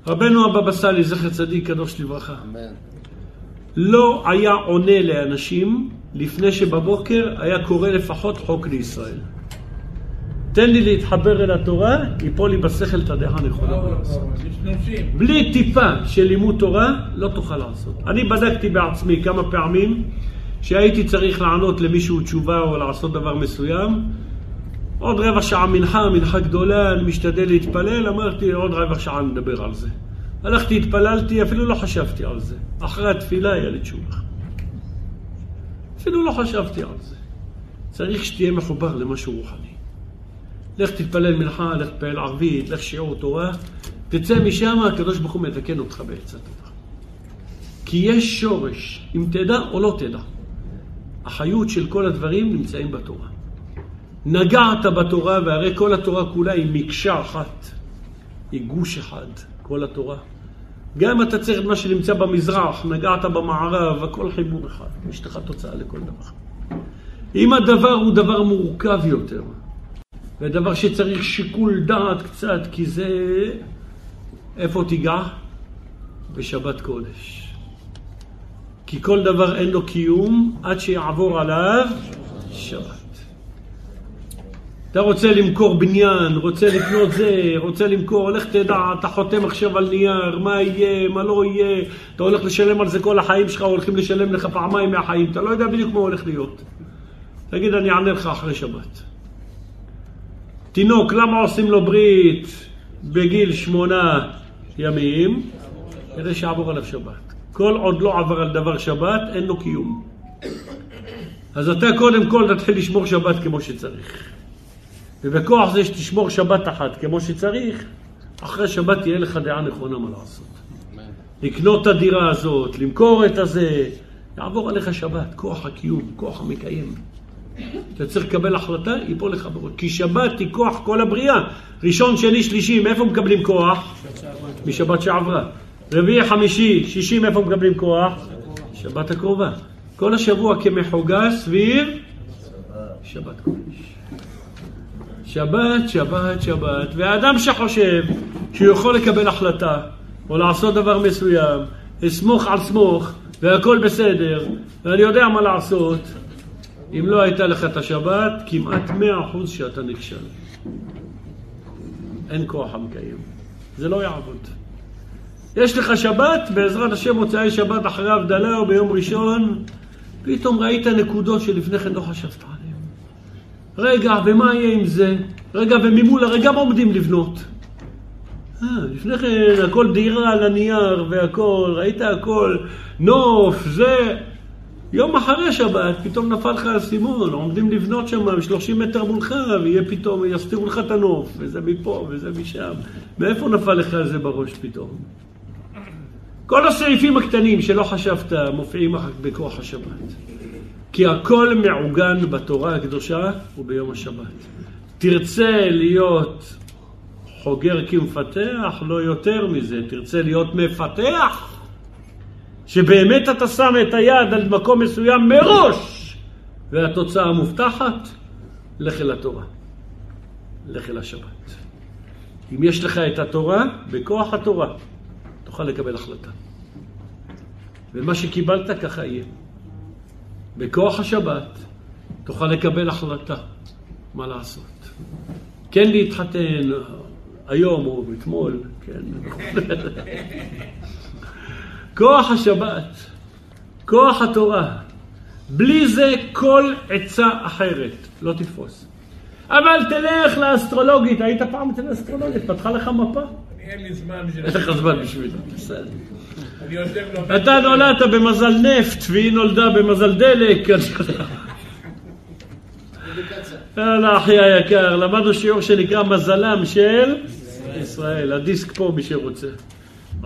רבנו הבבא סאלי, זכר צדיק קדוש לברכה, לא היה עונה לאנשים לפני שבבוקר היה קורא לפחות חוק לישראל. תן לי להתחבר אל התורה, ייפול לי בשכל את הדעה הנכונה. בלי טיפה של לימוד תורה, לא תוכל לעשות. אני בדקתי בעצמי כמה פעמים שהייתי צריך לענות למישהו תשובה או לעשות דבר מסוים. עוד רבע שעה מנחה, מנחה גדולה, אני משתדל להתפלל, אמרתי עוד רבע שעה נדבר על זה. הלכתי, התפללתי, אפילו לא חשבתי על זה. אחרי התפילה היה לי תשובה. אפילו לא חשבתי על זה. צריך שתהיה מחובר למשהו רוחני. לך תתפלל מנחה, לך תפעל ערבית, לך שיעור תורה, תצא משם, הקדוש ברוך הוא מתקן אותך בעצת תורה. כי יש שורש, אם תדע או לא תדע. החיות של כל הדברים נמצאים בתורה. נגעת בתורה, והרי כל התורה כולה היא מקשה אחת, היא גוש אחד, כל התורה. גם אם אתה צריך את מה שנמצא במזרח, נגעת במערב, הכל חיבור אחד. יש לך תוצאה לכל דבר. אם הדבר הוא דבר מורכב יותר, ודבר שצריך שיקול דעת קצת, כי זה... איפה תיגע? בשבת קודש. כי כל דבר אין לו קיום עד שיעבור עליו שבת. אתה רוצה למכור בניין, רוצה לקנות זה, רוצה למכור, לך תדע, אתה חותם עכשיו על נייר, מה יהיה, מה לא יהיה, אתה הולך לשלם על זה כל החיים שלך, הולכים לשלם לך פעמיים מהחיים, אתה לא יודע בדיוק מה הולך להיות. תגיד, אני אענה לך אחרי שבת. תינוק, למה עושים לו ברית בגיל שמונה ימים? כדי שיעבור עליו שבת. כל עוד לא עבר על דבר שבת, אין לו קיום. אז אתה קודם כל תתחיל לשמור שבת כמו שצריך. ובכוח זה שתשמור שבת אחת כמו שצריך, אחרי שבת תהיה לך דעה נכונה מה לעשות. לקנות את הדירה הזאת, למכור את הזה, יעבור עליך שבת, כוח הקיום, כוח המקיים. אתה צריך לקבל החלטה, ייפול לך בראש. כי שבת היא כוח כל הבריאה. ראשון, שני, שלישי, מאיפה מקבלים כוח? משבת שעברה. רביעי, חמישי, שישי, מאיפה מקבלים כוח? שבת הקרובה. כל השבוע כמחוגה סביב שבת קודש. שבת, שבת, שבת. והאדם שחושב שהוא יכול לקבל החלטה או לעשות דבר מסוים, אסמוך על סמוך והכל בסדר ואני יודע מה לעשות, אם לא הייתה לך את השבת, כמעט מאה אחוז שאתה נכשל. אין כוח המקיים. זה לא יעבוד. יש לך שבת, בעזרת השם מוצאי שבת אחרי הבדלה או ביום ראשון, פתאום ראית נקודות שלפני כן לא חשבת עליהן. רגע, ומה יהיה עם זה? רגע, וממול הרי גם עומדים לבנות. אה, לפני כן הכל דירה על הנייר והכל, ראית הכל, נוף, זה... יום אחרי שבת, פתאום נפל לך האסימון, עומדים לבנות שם 30 מטר מולך, ויהיה פתאום, יסתירו לך את הנוף, וזה מפה וזה משם. מאיפה נפל לך זה בראש פתאום? כל הסעיפים הקטנים שלא חשבת מופיעים בכוח השבת. כי הכל מעוגן בתורה הקדושה וביום השבת. תרצה להיות חוגר כמפתח, לא יותר מזה. תרצה להיות מפתח, שבאמת אתה שם את היד על מקום מסוים מראש, והתוצאה מובטחת, לך אל התורה. לך אל השבת. אם יש לך את התורה, בכוח התורה, תוכל לקבל החלטה. ומה שקיבלת ככה יהיה. בכוח השבת תוכל לקבל החלטה מה לעשות. כן להתחתן היום או אתמול, כן. כוח השבת, כוח התורה, בלי זה כל עצה אחרת לא תתפוס. אבל תלך לאסטרולוגית, היית פעם אצל אסטרולוגית, פתחה לך מפה? אין לי זמן בשביל... אין לך זמן בשביל זה, בסדר. אני. אתה נולדת במזל נפט, והיא נולדה במזל דלק. יאללה, אחי היקר, למדנו שיעור שנקרא מזלם של ישראל, הדיסק פה מי שרוצה.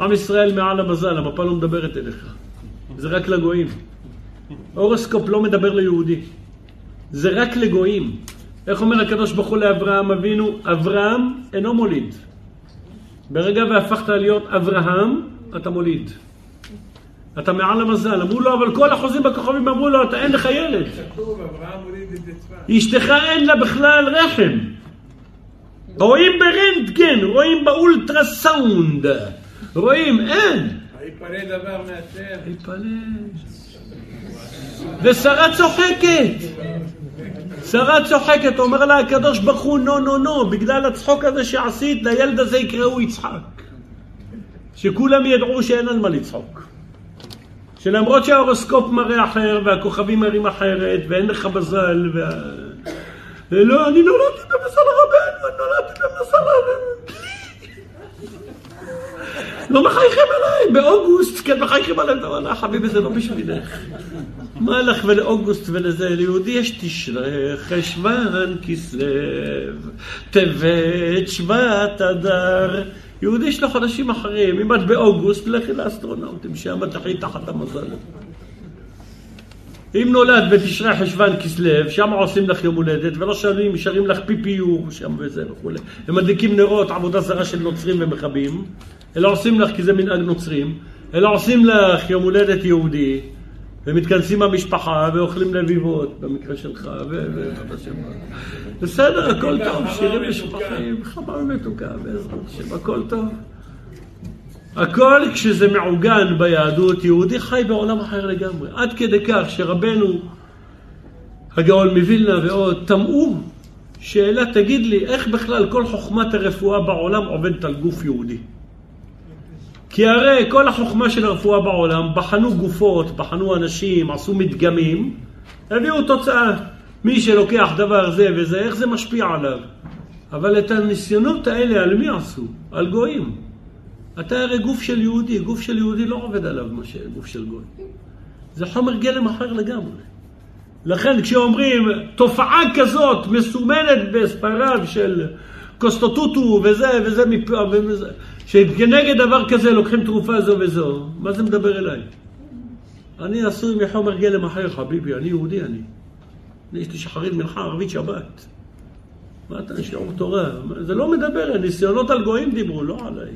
עם ישראל מעל המזל, המפה לא מדברת אליך. זה רק לגויים. הורוסקופ לא מדבר ליהודי. זה רק לגויים. איך אומר הקדוש ברוך הוא לאברהם אבינו? אברהם אינו מוליד. ברגע והפכת להיות אברהם, אתה מוליד. אתה מעל המזל. אמרו לו, אבל כל החוזים בכוכבים אמרו לו, אתה אין לך ילד. אשתך אין לה בכלל רחם. רואים ברנטגן, רואים באולטרסאונד. רואים, אין. היפלא דבר מהשם. להתפלל. ושרה צוחקת. שרה צוחקת, אומר לה הקדוש ברוך הוא, נו נו נו, בגלל הצחוק הזה שעשית, לילד הזה יקראו יצחק. שכולם ידעו שאין על מה לצחוק. שלמרות שההורוסקופ מראה אחר, והכוכבים מראים אחרת, ואין לך מזל, וה... לא, אני נולדתי במזל רבנו, אני נולדתי במזל רבנו. לא מחייכים עליי, באוגוסט, כן מחייכים עליי, אתה אומר, חביבי זה לא בשבילך. מה לך ולאוגוסט ולזה? ליהודי יש תשרי, חשוון, כסלו, טבת, שבט, אדר. יהודי יש לו חודשים אחרים. אם את באוגוסט, לכי לאסטרונאוטים, שם תחי תחת המזל. אם נולד בתשרי חשוון כסלו, שם עושים לך יום הולדת, ולא שרים, שרים לך פיפיור שם וזה וכולי. הם מדליקים נרות, עבודה זרה של נוצרים ומכבים, אלא עושים לך, כי זה מנהג נוצרים, אלא עושים לך יום הולדת יהודי, ומתכנסים במשפחה ואוכלים לביבות, במקרה שלך, ו... בסדר, הכל טוב, שירים משפחים, חמר מתוקה, בעזרת השם, הכל טוב. הכל כשזה מעוגן ביהדות, יהודי חי בעולם אחר לגמרי. עד כדי כך שרבנו הגאון מווילנה ועוד תמאו שאלה, תגיד לי, איך בכלל כל חוכמת הרפואה בעולם עובדת על גוף יהודי? כי הרי כל החוכמה של הרפואה בעולם, בחנו גופות, בחנו אנשים, עשו מדגמים, הביאו תוצאה. מי שלוקח דבר זה וזה, איך זה משפיע עליו? אבל את הניסיונות האלה על מי עשו? על גויים. אתה הרי גוף של יהודי, גוף של יהודי לא עובד עליו מה שגוף של גוי. זה חומר גלם אחר לגמרי. לכן כשאומרים תופעה כזאת מסומנת בספריו של קוסטוטוטו וזה וזה וזה, שכנגד דבר כזה לוקחים תרופה זו וזו, מה זה מדבר אליי? אני עשוי מחומר גלם אחר, חביבי, אני יהודי אני. יש לי שחרית מנחה ערבית שבת. מה אתה שיעור תורה? זה לא מדבר, ניסיונות על גויים דיברו, לא עליי.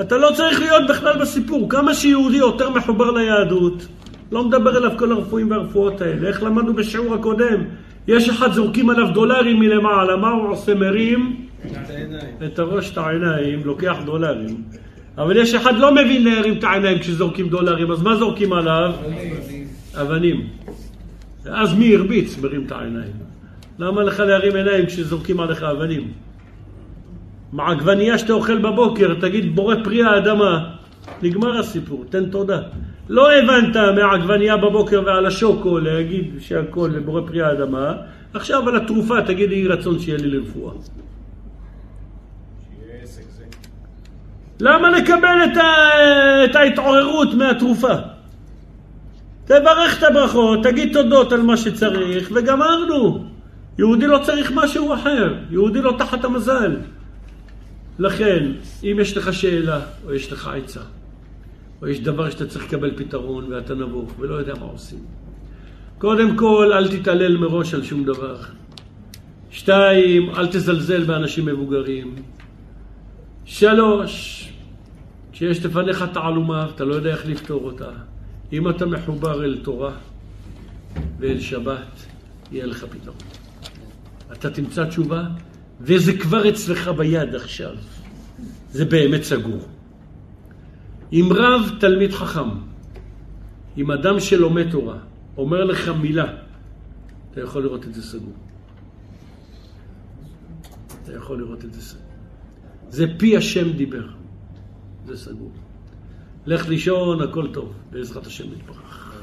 אתה לא צריך להיות בכלל בסיפור. כמה שיהודי יותר מחובר ליהדות, לא מדבר אליו כל הרפואים והרפואות האלה. איך למדנו בשיעור הקודם? יש אחד זורקים עליו דולרים מלמעלה, מה הוא עושה? מרים את הראש, את העיניים, לוקח דולרים. אבל יש אחד לא מבין להרים את העיניים כשזורקים דולרים, אז מה זורקים עליו? אבנים. ואז מי הרביץ? מרים את העיניים. למה לך להרים עיניים כשזורקים עליך אבנים? מעגבנייה שאתה אוכל בבוקר, תגיד בורא פרי האדמה. נגמר הסיפור, תן תודה. לא הבנת מהעגבנייה בבוקר ועל השוקו להגיד שהכל לבורא פרי האדמה, עכשיו על התרופה תגיד יהי רצון שיהיה לי לרפואה. למה לקבל את, ה... את ההתעוררות מהתרופה? תברך את הברכות, תגיד תודות על מה שצריך, וגמרנו. יהודי לא צריך משהו אחר, יהודי לא תחת המזל. לכן, אם יש לך שאלה, או יש לך עצה, או יש דבר שאתה צריך לקבל פתרון ואתה נבוך ולא יודע מה עושים, קודם כל, אל תתעלל מראש על שום דבר. שתיים, אל תזלזל באנשים מבוגרים. שלוש, כשיש לפניך תעלומה, אתה לא יודע איך לפתור אותה. אם אתה מחובר אל תורה ואל שבת, יהיה לך פתרון. אתה תמצא תשובה, וזה כבר אצלך ביד עכשיו. זה באמת סגור. אם רב תלמיד חכם, אם אדם שלומד תורה, אומר לך מילה, אתה יכול לראות את זה סגור. אתה יכול לראות את זה סגור. זה פי השם דיבר. זה סגור. לך לישון, הכל טוב, בעזרת השם יתברך.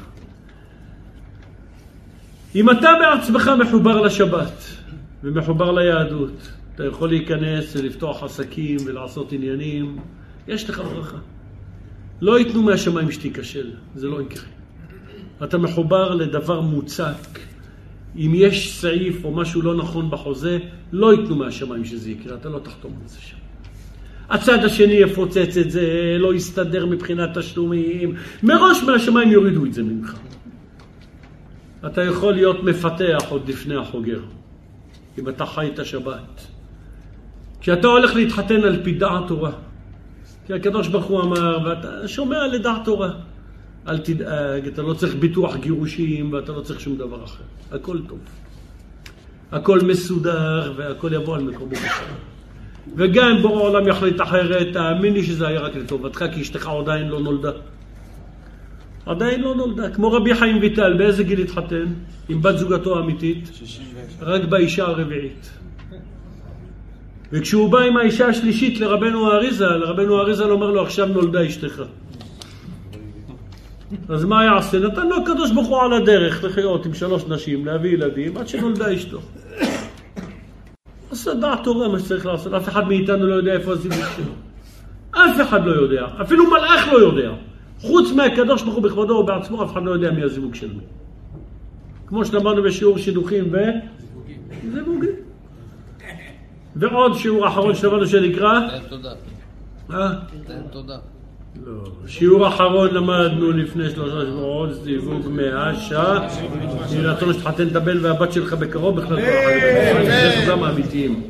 אם אתה בעצמך מחובר לשבת ומחובר ליהדות, אתה יכול להיכנס ולפתוח עסקים ולעשות עניינים, יש לך ברכה. לא ייתנו מהשמיים שתיכשל, זה לא יקרה. אתה מחובר לדבר מוצק. אם יש סעיף או משהו לא נכון בחוזה, לא ייתנו מהשמיים שזה יקרה, אתה לא תחתום על זה שם. הצד השני יפוצץ את זה, לא יסתדר מבחינת תשלומים, מראש מהשמיים יורידו את זה ממך. אתה יכול להיות מפתח עוד לפני החוגר, אם אתה חי את השבת. כשאתה הולך להתחתן על פי דעת תורה, כי הקדוש ברוך הוא אמר, ואתה שומע לדעת תורה. אל תדאג, אתה לא צריך ביטוח גירושים ואתה לא צריך שום דבר אחר. הכל טוב. הכל מסודר והכל יבוא על מקומו. וגם אם בורא העולם יחליט אחרת, תאמין לי שזה היה רק לטובתך, כי אשתך עדיין לא נולדה. עדיין לא נולדה. כמו רבי חיים ויטל, באיזה גיל התחתן? עם בת זוגתו האמיתית? רק באישה הרביעית. וכשהוא בא עם האישה השלישית לרבנו האריזה, לרבנו האריזה אומר לו, עכשיו נולדה אשתך. אז מה יעשה? נתן לו הקדוש ברוך הוא על הדרך לחיות עם שלוש נשים, להביא ילדים, עד שנולדה אשתו. עשה דעת תורה מה שצריך לעשות, אף אחד מאיתנו לא יודע איפה הזיווג שלו. אף אחד לא יודע, אפילו מלאך לא יודע. חוץ מהקדוש ברוך הוא בכבודו ובעצמו, אף אחד לא יודע מי הזיווג של מי. כמו שלמדנו בשיעור שידוכים ו... זיווגים. ועוד שיעור אחרון שלמדנו שנקרא... תן תודה. אה? תן תודה. לא. שיעור אחרון למדנו לפני שלושה שבועות, זיווג מאה שעה. יהי רצון שתחתן את הבן והבת שלך בקרוב בכלל. זה חזם האמיתיים.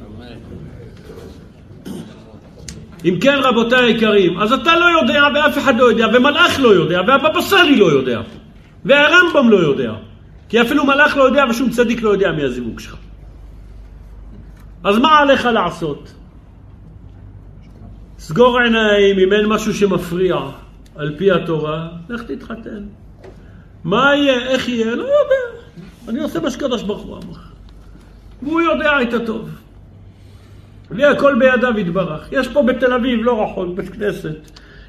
אם כן רבותיי היקרים, אז אתה לא יודע ואף אחד לא יודע ומלאך לא יודע והבבא סאלי לא יודע והרמב"ם לא יודע כי אפילו מלאך לא יודע ושום צדיק לא יודע מי הזיווג שלך. אז מה עליך לעשות? סגור עיניים אם אין משהו שמפריע על פי התורה, לך תתחתן. מה יהיה, איך יהיה, לא יודע. אני עושה מה שקדוש ברוך הוא אמר. והוא יודע את הטוב. והכל בידיו יתברך. יש פה בתל אביב, לא רחוק, בית כנסת,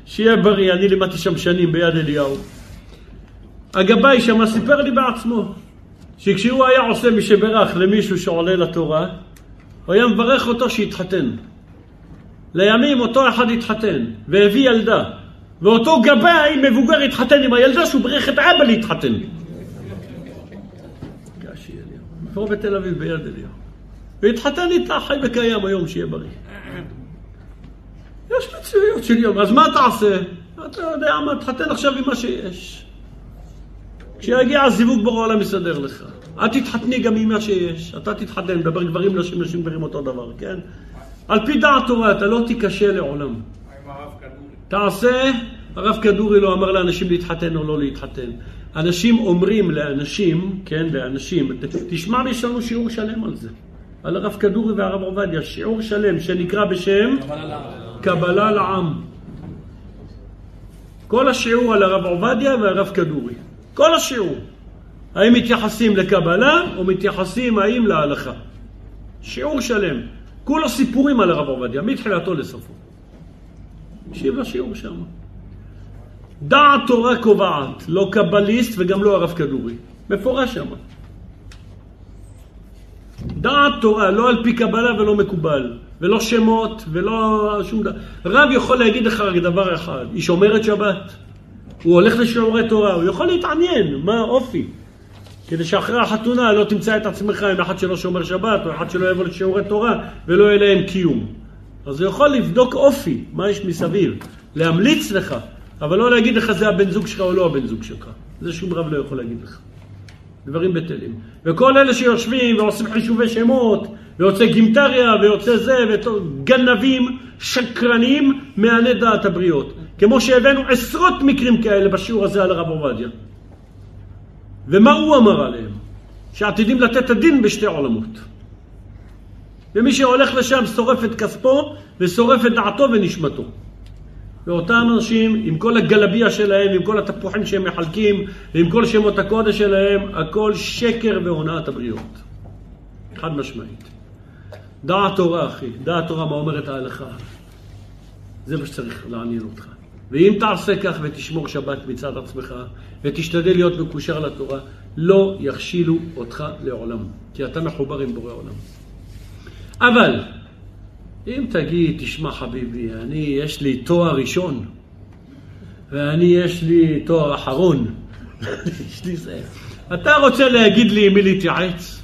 שיהיה בריא, אני לימדתי שם שנים ביד אליהו. הגבאי שם סיפר לי בעצמו, שכשהוא היה עושה מי שברך למישהו שעולה לתורה, הוא היה מברך אותו שיתחתן. לימים אותו אחד התחתן, והביא ילדה, ואותו גבאי מבוגר התחתן עם הילדה שהוא ברך את אבא להתחתן. גשי אליהו. פה בתל אביב ביד אליהו. והתחתן איתה, חי וקיים היום, שיהיה בריא. יש מציאויות של יום, אז מה תעשה? אתה יודע מה, תחתן עכשיו עם מה שיש. כשיגיע הזיווג ברור העולם יסדר לך. אל תתחתני גם עם מה שיש. אתה תתחתן, מדבר גברים, נשים, נשים, גברים אותו דבר, כן? על פי דעת תורה, אתה לא תיכשל לעולם. תעשה, הרב כדורי לא אמר לאנשים להתחתן או לא להתחתן. אנשים אומרים לאנשים, כן, לאנשים, תשמע, יש לנו שיעור שלם על זה. על הרב כדורי והרב עובדיה, שיעור שלם שנקרא בשם קבלה לעם. כל השיעור על הרב עובדיה והרב כדורי. כל השיעור. האם מתייחסים לקבלה או מתייחסים האם להלכה. שיעור שלם. כולו סיפורים על הרב עובדיה, מתחילתו לסופו. תקשיב לשיעור שם. דעת תורה קובעת, לא קבליסט וגם לא הרב כדורי. מפורש שם. דעת תורה, לא על פי קבלה ולא מקובל, ולא שמות, ולא שום דבר. רב יכול להגיד לך רק דבר אחד, היא שומרת שבת, הוא הולך לשיעורי תורה, הוא יכול להתעניין, מה האופי. כדי שאחרי החתונה לא תמצא את עצמך עם אחד שלא שומר שבת, או אחד שלא יבוא לשיעורי תורה, ולא יהיה להם קיום. אז הוא יכול לבדוק אופי, מה יש מסביב, להמליץ לך, אבל לא להגיד לך זה הבן זוג שלך או לא הבן זוג שלך. זה שום רב לא יכול להגיד לך. דברים בטלים. וכל אלה שיושבים ועושים חישובי שמות, ויוצא גימטריה, ויוצא זה, וגנבים, שקרנים, מעני דעת הבריות. כמו שהבאנו עשרות מקרים כאלה בשיעור הזה על הרב עובדיה. ומה הוא אמר עליהם? שעתידים לתת את הדין בשתי עולמות. ומי שהולך לשם שורף את כספו ושורף את דעתו ונשמתו. ואותם אנשים, עם כל הגלביה שלהם, עם כל התפוחים שהם מחלקים, ועם כל שמות הקודש שלהם, הכל שקר והונאת הבריות. חד משמעית. דעת תורה, אחי, דעת תורה מה אומרת ההלכה. זה מה שצריך לעניין אותך. ואם תעשה כך ותשמור שבת מצד עצמך, ותשתדל להיות מקושר לתורה, לא יכשילו אותך לעולם, כי אתה מחובר עם בורא עולם. אבל, אם תגיד, תשמע חביבי, אני, יש לי תואר ראשון, ואני, יש לי תואר אחרון, יש לי זה. אתה רוצה להגיד לי עם מי להתייעץ?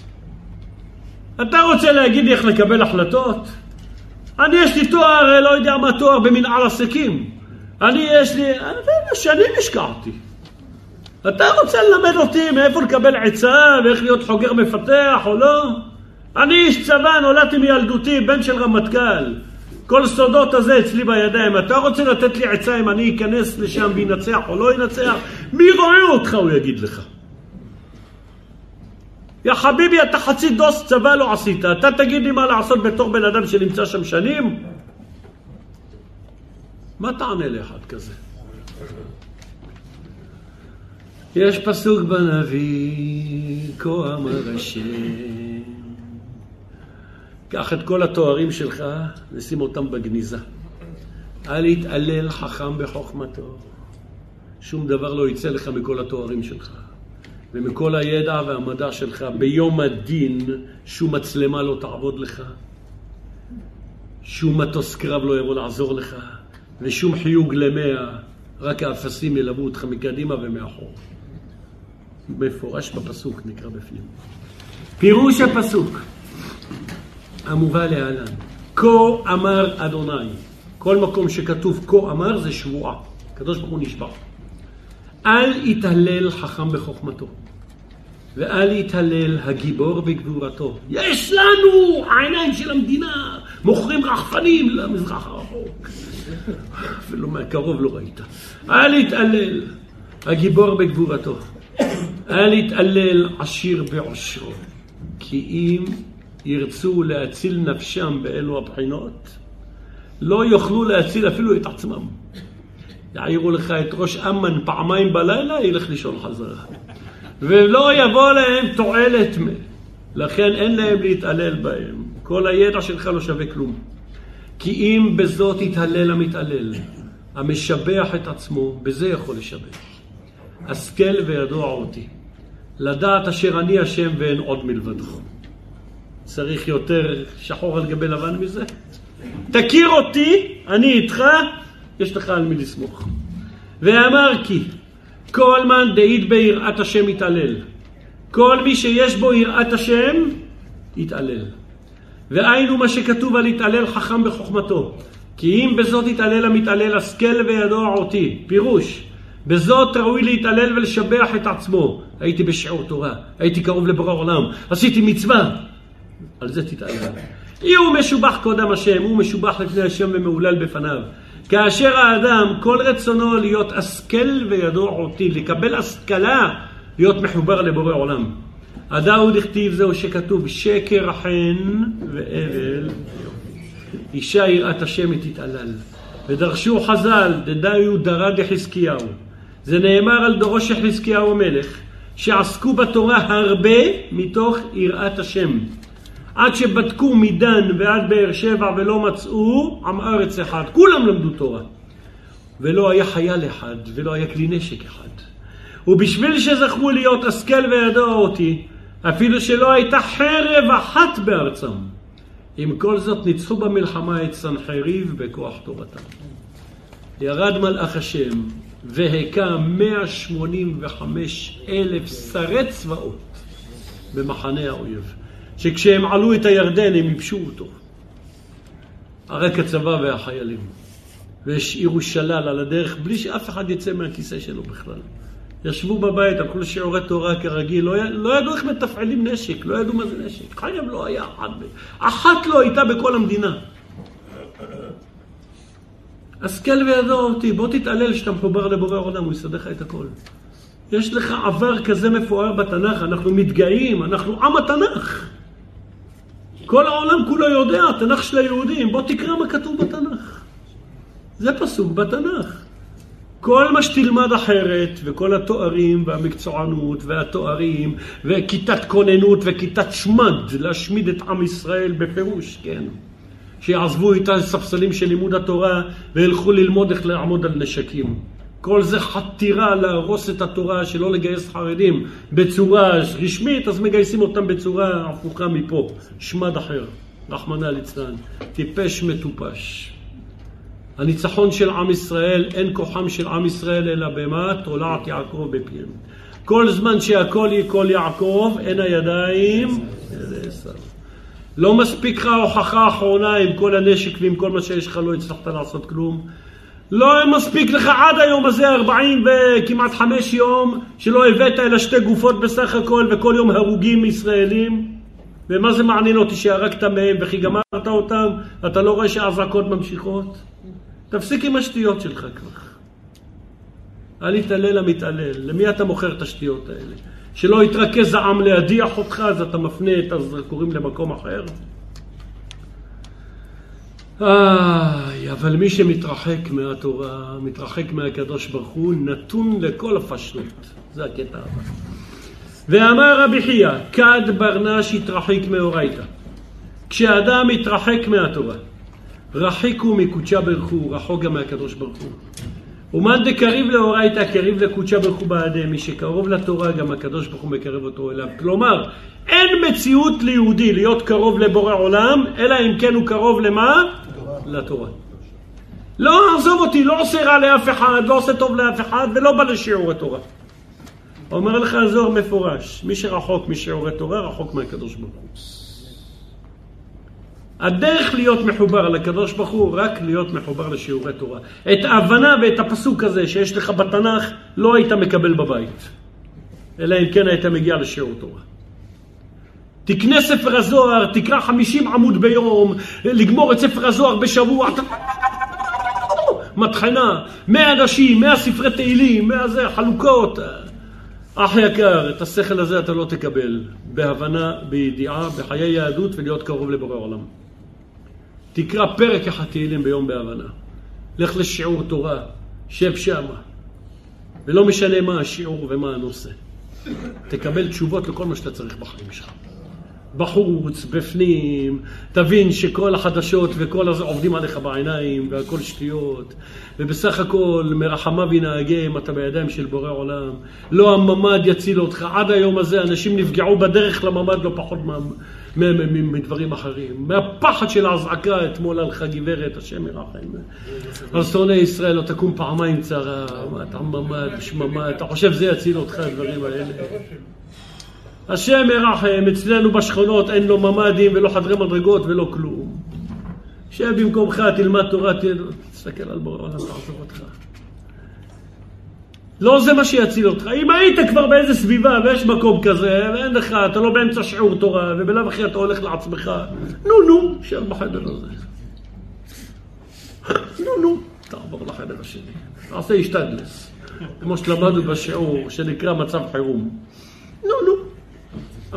אתה רוצה להגיד לי איך לקבל החלטות? אני יש לי תואר, לא יודע מה תואר במנהל עסקים. אני יש לי, אני יודע, שנים השקעתי. אתה רוצה ללמד אותי מאיפה לקבל עצה ואיך להיות חוגר מפתח או לא? אני איש צבא, נולדתי מילדותי, בן של רמטכ"ל. כל סודות הזה אצלי בידיים. אתה רוצה לתת לי עצה אם אני אכנס לשם וינצח או לא ינצח? מי רואה אותך, הוא יגיד לך. יא חביבי, אתה חצי דוס צבא לא עשית. אתה תגיד לי מה לעשות בתור בן אדם שנמצא שם שנים? מה תענה לאחד כזה? יש פסוק בנביא, כה אמר השם. קח את כל התוארים שלך ושים אותם בגניזה. אל יתעלל חכם בחוכמתו. שום דבר לא יצא לך מכל התוארים שלך. ומכל הידע והמדע שלך. ביום הדין שום מצלמה לא תעבוד לך. שום מטוס קרב לא יבוא לעזור לך. ושום חיוג למאה, רק האפסים ילוו אותך מקדימה ומאחור. מפורש בפסוק נקרא בפנים. פירוש הפסוק המובא להלן, כה אמר אדוני, כל מקום שכתוב כה אמר זה שבועה, הקדוש ברוך הוא נשבע. אל יתהלל חכם בחוכמתו, ואל יתהלל הגיבור בגבורתו. יש לנו העיניים של המדינה, מוכרים רחפנים למזרח הרחוק. אפילו מהקרוב לא ראית. אל יתהלל הגיבור בגבורתו. אל יתעלל עשיר בעושרו, כי אם ירצו להציל נפשם באלו הבחינות, לא יוכלו להציל אפילו את עצמם. יעירו לך את ראש אמן פעמיים בלילה, ילך לישון חזרה. ולא יבוא להם תועלת מ... לכן אין להם להתעלל בהם. כל הידע שלך לא שווה כלום. כי אם בזאת יתהלל המתעלל, המשבח את עצמו, בזה יכול לשבח. השכל וידוע אותי. לדעת אשר אני השם ואין עוד מלבדו. צריך יותר שחור על גבי לבן מזה? תכיר אותי, אני איתך, יש לך על מי לסמוך. ואמר כי כל מאן דעית ביראת השם יתעלל. כל מי שיש בו יראת השם, יתעלל. והיינו מה שכתוב על יתעלל חכם בחוכמתו. כי אם בזאת יתעלל המתעלל השכל וידוע אותי. פירוש, בזאת ראוי להתעלל ולשבח את עצמו. הייתי בשיעור תורה, הייתי קרוב לבורא עולם, עשיתי מצווה. על זה תתעלל. אי הוא משובח קודם השם, הוא משובח לפני השם ומהולל בפניו. כאשר האדם, כל רצונו להיות השכל וידוע אותי, לקבל השכלה, להיות מחובר לבורא עולם. הדאו דכתיב זהו שכתוב שקר חן והבל. אישה יראת השם תתעלל. ודרשו חז"ל, דדאו דרא דחזקיהו. זה נאמר על דורו של חזקיהו המלך, שעסקו בתורה הרבה מתוך יראת השם. עד שבדקו מדן ועד באר שבע ולא מצאו עם ארץ אחד. כולם למדו תורה. ולא היה חייל אחד, ולא היה כלי נשק אחד. ובשביל שזכו להיות השכל וידוע אותי, אפילו שלא הייתה חרב אחת בארצם. עם כל זאת ניצחו במלחמה את סנחריב בכוח תורתם. ירד מלאך השם והכה 185 אלף שרי צבאות במחנה האויב, שכשהם עלו את הירדן הם ייבשו אותו. הרק הצבא והחיילים, והשאירו שלל על הדרך בלי שאף אחד יצא מהכיסא שלו בכלל. ישבו בבית, הלכו לשיעורי תורה כרגיל, לא, לא ידעו איך מתפעלים נשק, לא ידעו מה זה נשק. חייב לא היה אחת, אחת לא הייתה בכל המדינה. השכל וידוע אותי, בוא תתעלל שאתה מחובר לבורא העולם, הוא יסדר לך את הכל. יש לך עבר כזה מפואר בתנ"ך, אנחנו מתגאים, אנחנו עם התנ"ך. כל העולם כולו יודע, התנ"ך של היהודים, בוא תקרא מה כתוב בתנ"ך. זה פסוק בתנ"ך. כל מה שתלמד אחרת, וכל התוארים והמקצוענות והתוארים, וכיתת כוננות וכיתת שמד, להשמיד את עם ישראל בפירוש, כן. שיעזבו את הספסלים של לימוד התורה וילכו ללמוד איך לעמוד על נשקים. כל זה חתירה להרוס את התורה, שלא לגייס חרדים בצורה רשמית, אז מגייסים אותם בצורה הפוכה מפה. שמד אחר, רחמנא ליצלן. טיפש מטופש. הניצחון של עם ישראל, אין כוחם של עם ישראל אלא במה? תולעת יעקב בפיהם. כל זמן שהכל ייכול יעקב, אין הידיים. לא מספיק לך ההוכחה האחרונה עם כל הנשק ועם כל מה שיש לך, לא הצלחת לעשות כלום. לא מספיק לך עד היום הזה 40 וכמעט חמש יום שלא הבאת אלא שתי גופות בסך הכל וכל יום הרוגים ישראלים ומה זה מעניין אותי שהרגת מהם וכי גמרת אותם אתה לא רואה שהאזעקות ממשיכות? תפסיק עם השטויות שלך כבר. אל יתעלל המתעלל. למי אתה מוכר את השטויות האלה? שלא יתרכז העם להדיח אותך, אז אתה מפנה את הזרקורים למקום אחר? איי, אבל מי שמתרחק מהתורה, מתרחק מהקדוש ברוך הוא, נתון לכל הפשלות. זה הקטע הבא. ואמר רבי חייא, כד ברנש התרחק מאורייתא. כשאדם מתרחק מהתורה, רחיקו מקודשה ברוך הוא, רחוק גם מהקדוש ברוך הוא. ומאן דקריב לאורייתא קריב לקודשה ברוך הוא בעדי, מי שקרוב לתורה גם הקדוש ברוך הוא מקרב אותו אליו. כלומר, אין מציאות ליהודי להיות קרוב לבורא עולם, אלא אם כן הוא קרוב למה? לתורה. לא עזוב אותי, לא עושה רע לאף אחד, לא עושה טוב לאף אחד, ולא בא לשיעור התורה. אומר לך הזוהר מפורש, מי שרחוק משיעורי תורה, רחוק מהקדוש ברוך הוא. הדרך להיות מחובר לקדוש ברוך הוא, רק להיות מחובר לשיעורי תורה. את ההבנה ואת הפסוק הזה שיש לך בתנ"ך, לא היית מקבל בבית. אלא אם כן היית מגיע לשיעור תורה. תקנה ספר הזוהר, תקרא 50 עמוד ביום, לגמור את ספר הזוהר בשבוע. מטחנה, 100 נשים, 100 ספרי תהילים, 100 זה, חלוקות. אח יקר, את השכל הזה אתה לא תקבל בהבנה, בידיעה, בחיי יהדות ולהיות קרוב לבורא עולם. תקרא פרק אחד תהילים ביום בהבנה. לך לשיעור תורה, שב שמה. ולא משנה מה השיעור ומה הנושא. תקבל תשובות לכל מה שאתה צריך בחיים שלך. בחוץ, בפנים, תבין שכל החדשות וכל הזה עובדים עליך בעיניים והכל שטויות ובסך הכל מרחמיו ינהגם אתה בידיים של בורא עולם לא הממ"ד יציל אותך עד היום הזה אנשים נפגעו בדרך לממ"ד לא פחות מדברים אחרים מהפחד של האזעקה אתמול הלכה גברת השם ירחם אז שונא ישראל לא תקום פעמיים צרה אתה ממ"ד, שממה אתה חושב זה יציל אותך הדברים האלה השם ירחם, אצלנו בשכונות אין לו ממ"דים ולא חדרי מדרגות ולא כלום. שב במקומך, תלמד תורה, תסתכל על בורא עולם, תעזוב אותך. לא זה מה שיציל אותך. אם היית כבר באיזה סביבה ויש מקום כזה, ואין לך, אתה לא באמצע שיעור תורה, ובלאו הכי אתה הולך לעצמך, נו נו, שב בחדר הזה. נו נו, תעבור לחדר השני. תעשה השתדלס. כמו שלמדנו בשיעור, שנקרא מצב חירום. נו נו.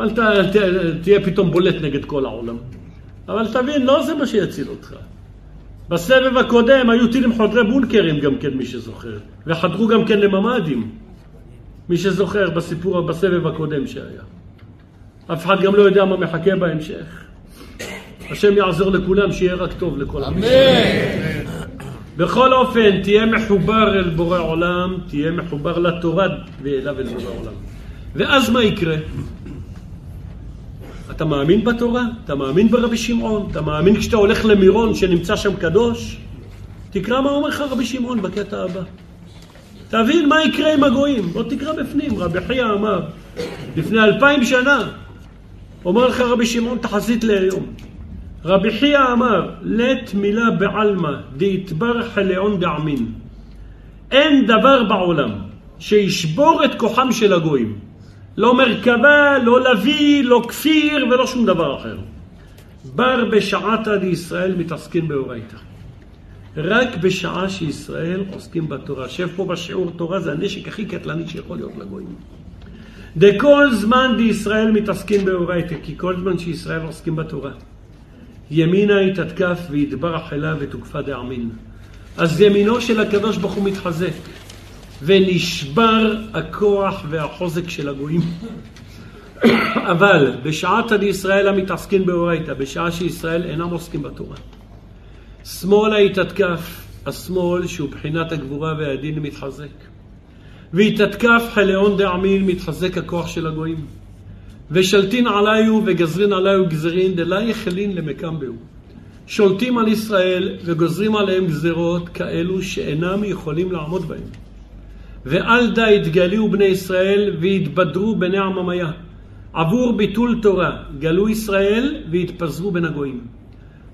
אל תהיה פתאום בולט נגד כל העולם. אבל תבין, לא זה מה שיציל אותך. בסבב הקודם היו טילים חודרי בונקרים גם כן, מי שזוכר. וחדרו גם כן לממ"דים. מי שזוכר בסיפור, בסבב הקודם שהיה. אף אחד גם לא יודע מה מחכה בהמשך. השם יעזור לכולם, שיהיה רק טוב לכל אמן. בכל אופן, תהיה מחובר אל בורא עולם, תהיה מחובר לתורה ואליו אל בורא עולם. ואז מה יקרה? אתה מאמין בתורה? אתה מאמין ברבי שמעון? אתה מאמין כשאתה הולך למירון שנמצא שם קדוש? תקרא מה אומר לך רבי שמעון בקטע הבא. תבין מה יקרה עם הגויים. בוא תקרא בפנים. רבי חייא אמר, לפני אלפיים שנה, אומר לך רבי שמעון תחזית להיום. רבי חייא אמר, לית מילה בעלמא דהתברך לעון דעמין. אין דבר בעולם שישבור את כוחם של הגויים. לא מרכבה, לא לביא, לא כפיר ולא שום דבר אחר. בר בשעתה לישראל מתעסקים באורייתא. רק בשעה שישראל עוסקים בתורה. שב פה בשיעור תורה, זה הנשק הכי קטלני שיכול להיות לגויים. דכל זמן בישראל מתעסקים באורייתא, כי כל זמן שישראל עוסקים בתורה. ימינה יתתקף ויתברך אליו ותוקפה דאמין. אז ימינו של הקדוש ברוך הוא מתחזק. ונשבר הכוח והחוזק של הגויים. אבל בשעת עד ישראל המתעסקים באורייתא, בשעה שישראל אינם עוסקים בתורה. שמאלה יתתקף, השמאל שהוא בחינת הגבורה והדין מתחזק. ויתתקף חלאון דעמין מתחזק הכוח של הגויים. ושלטין עליו וגזרין עליו גזרין דלה יחלין למקם בהו. שולטים על ישראל וגוזרים עליהם גזרות כאלו שאינם יכולים לעמוד בהם. ואל די יתגלו בני ישראל ויתבדרו בני עממיה. עבור ביטול תורה, גלו ישראל והתפזרו בין הגויים.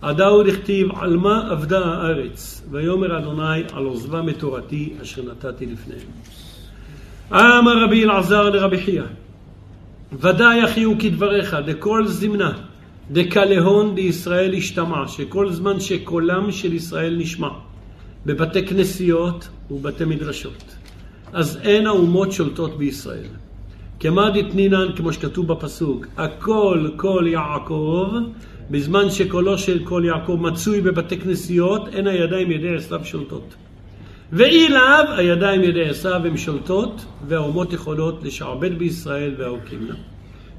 עדה עוד הכתיב, על מה אבדה הארץ? ויאמר אדוני, על עוזבה מתורתי אשר נתתי לפניהם. אמר רבי אלעזר לרבי חייא, ודאי אחי הוא כדבריך, דכל זמנה, דקלהון דישראל השתמע, שכל זמן שקולם של ישראל נשמע, בבתי כנסיות ובתי מדרשות, אז אין האומות שולטות בישראל. כמה דתנינן, כמו שכתוב בפסוק, הכל כל יעקב, בזמן שקולו של כל יעקב מצוי בבתי כנסיות, אין הידיים ידי עשיו שולטות. ואי לאו, הידיים ידי עשיו הן שולטות, והאומות יכולות לשעבד בישראל והעוקים לה.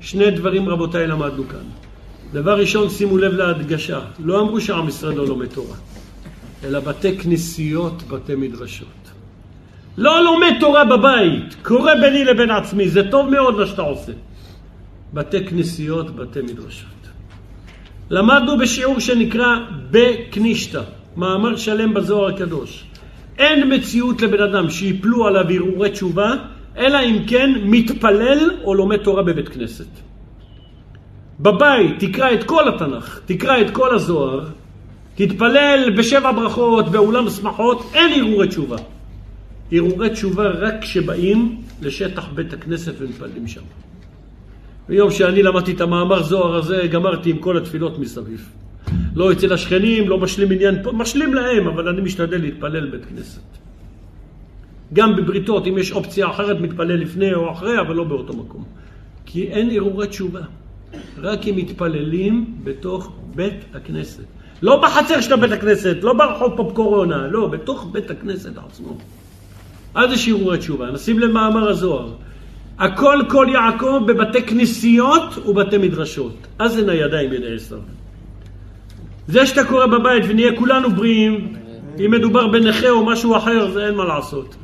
שני דברים רבותיי למדנו כאן. דבר ראשון, שימו לב להדגשה, לא אמרו שעם ישראל לא לומד תורה, אלא בתי כנסיות, בתי מדרשות. לא לומד תורה בבית, קורא ביני לבין עצמי, זה טוב מאוד מה שאתה עושה. בתי כנסיות, בתי מדרשות. למדנו בשיעור שנקרא בקנישתא, מאמר שלם בזוהר הקדוש. אין מציאות לבן אדם שיפלו עליו הרהורי תשובה, אלא אם כן מתפלל או לומד תורה בבית כנסת. בבית תקרא את כל התנ"ך, תקרא את כל הזוהר, תתפלל בשבע ברכות, באולם שמחות, אין הרהורי תשובה. הרהורי תשובה רק כשבאים לשטח בית הכנסת ומתפללים שם. ביום שאני למדתי את המאמר זוהר הזה, גמרתי עם כל התפילות מסביב. לא אצל השכנים, לא משלים עניין פה, משלים להם, אבל אני משתדל להתפלל בית כנסת. גם בבריתות, אם יש אופציה אחרת, מתפלל לפני או אחרי, אבל לא באותו מקום. כי אין הרהורי תשובה. רק אם מתפללים בתוך בית הכנסת. לא בחצר של בית הכנסת, לא ברחוב פופקורונה, לא, בתוך בית הכנסת עצמו. אז יש הרהורי תשובה. נשים למאמר הזוהר. הכל כל יעקב בבתי כנסיות ובתי מדרשות. אז אין הידיים ידי עשיו. זה שאתה קורא בבית ונהיה כולנו בריאים, אם מדובר בנכה או משהו אחר, זה אין מה לעשות.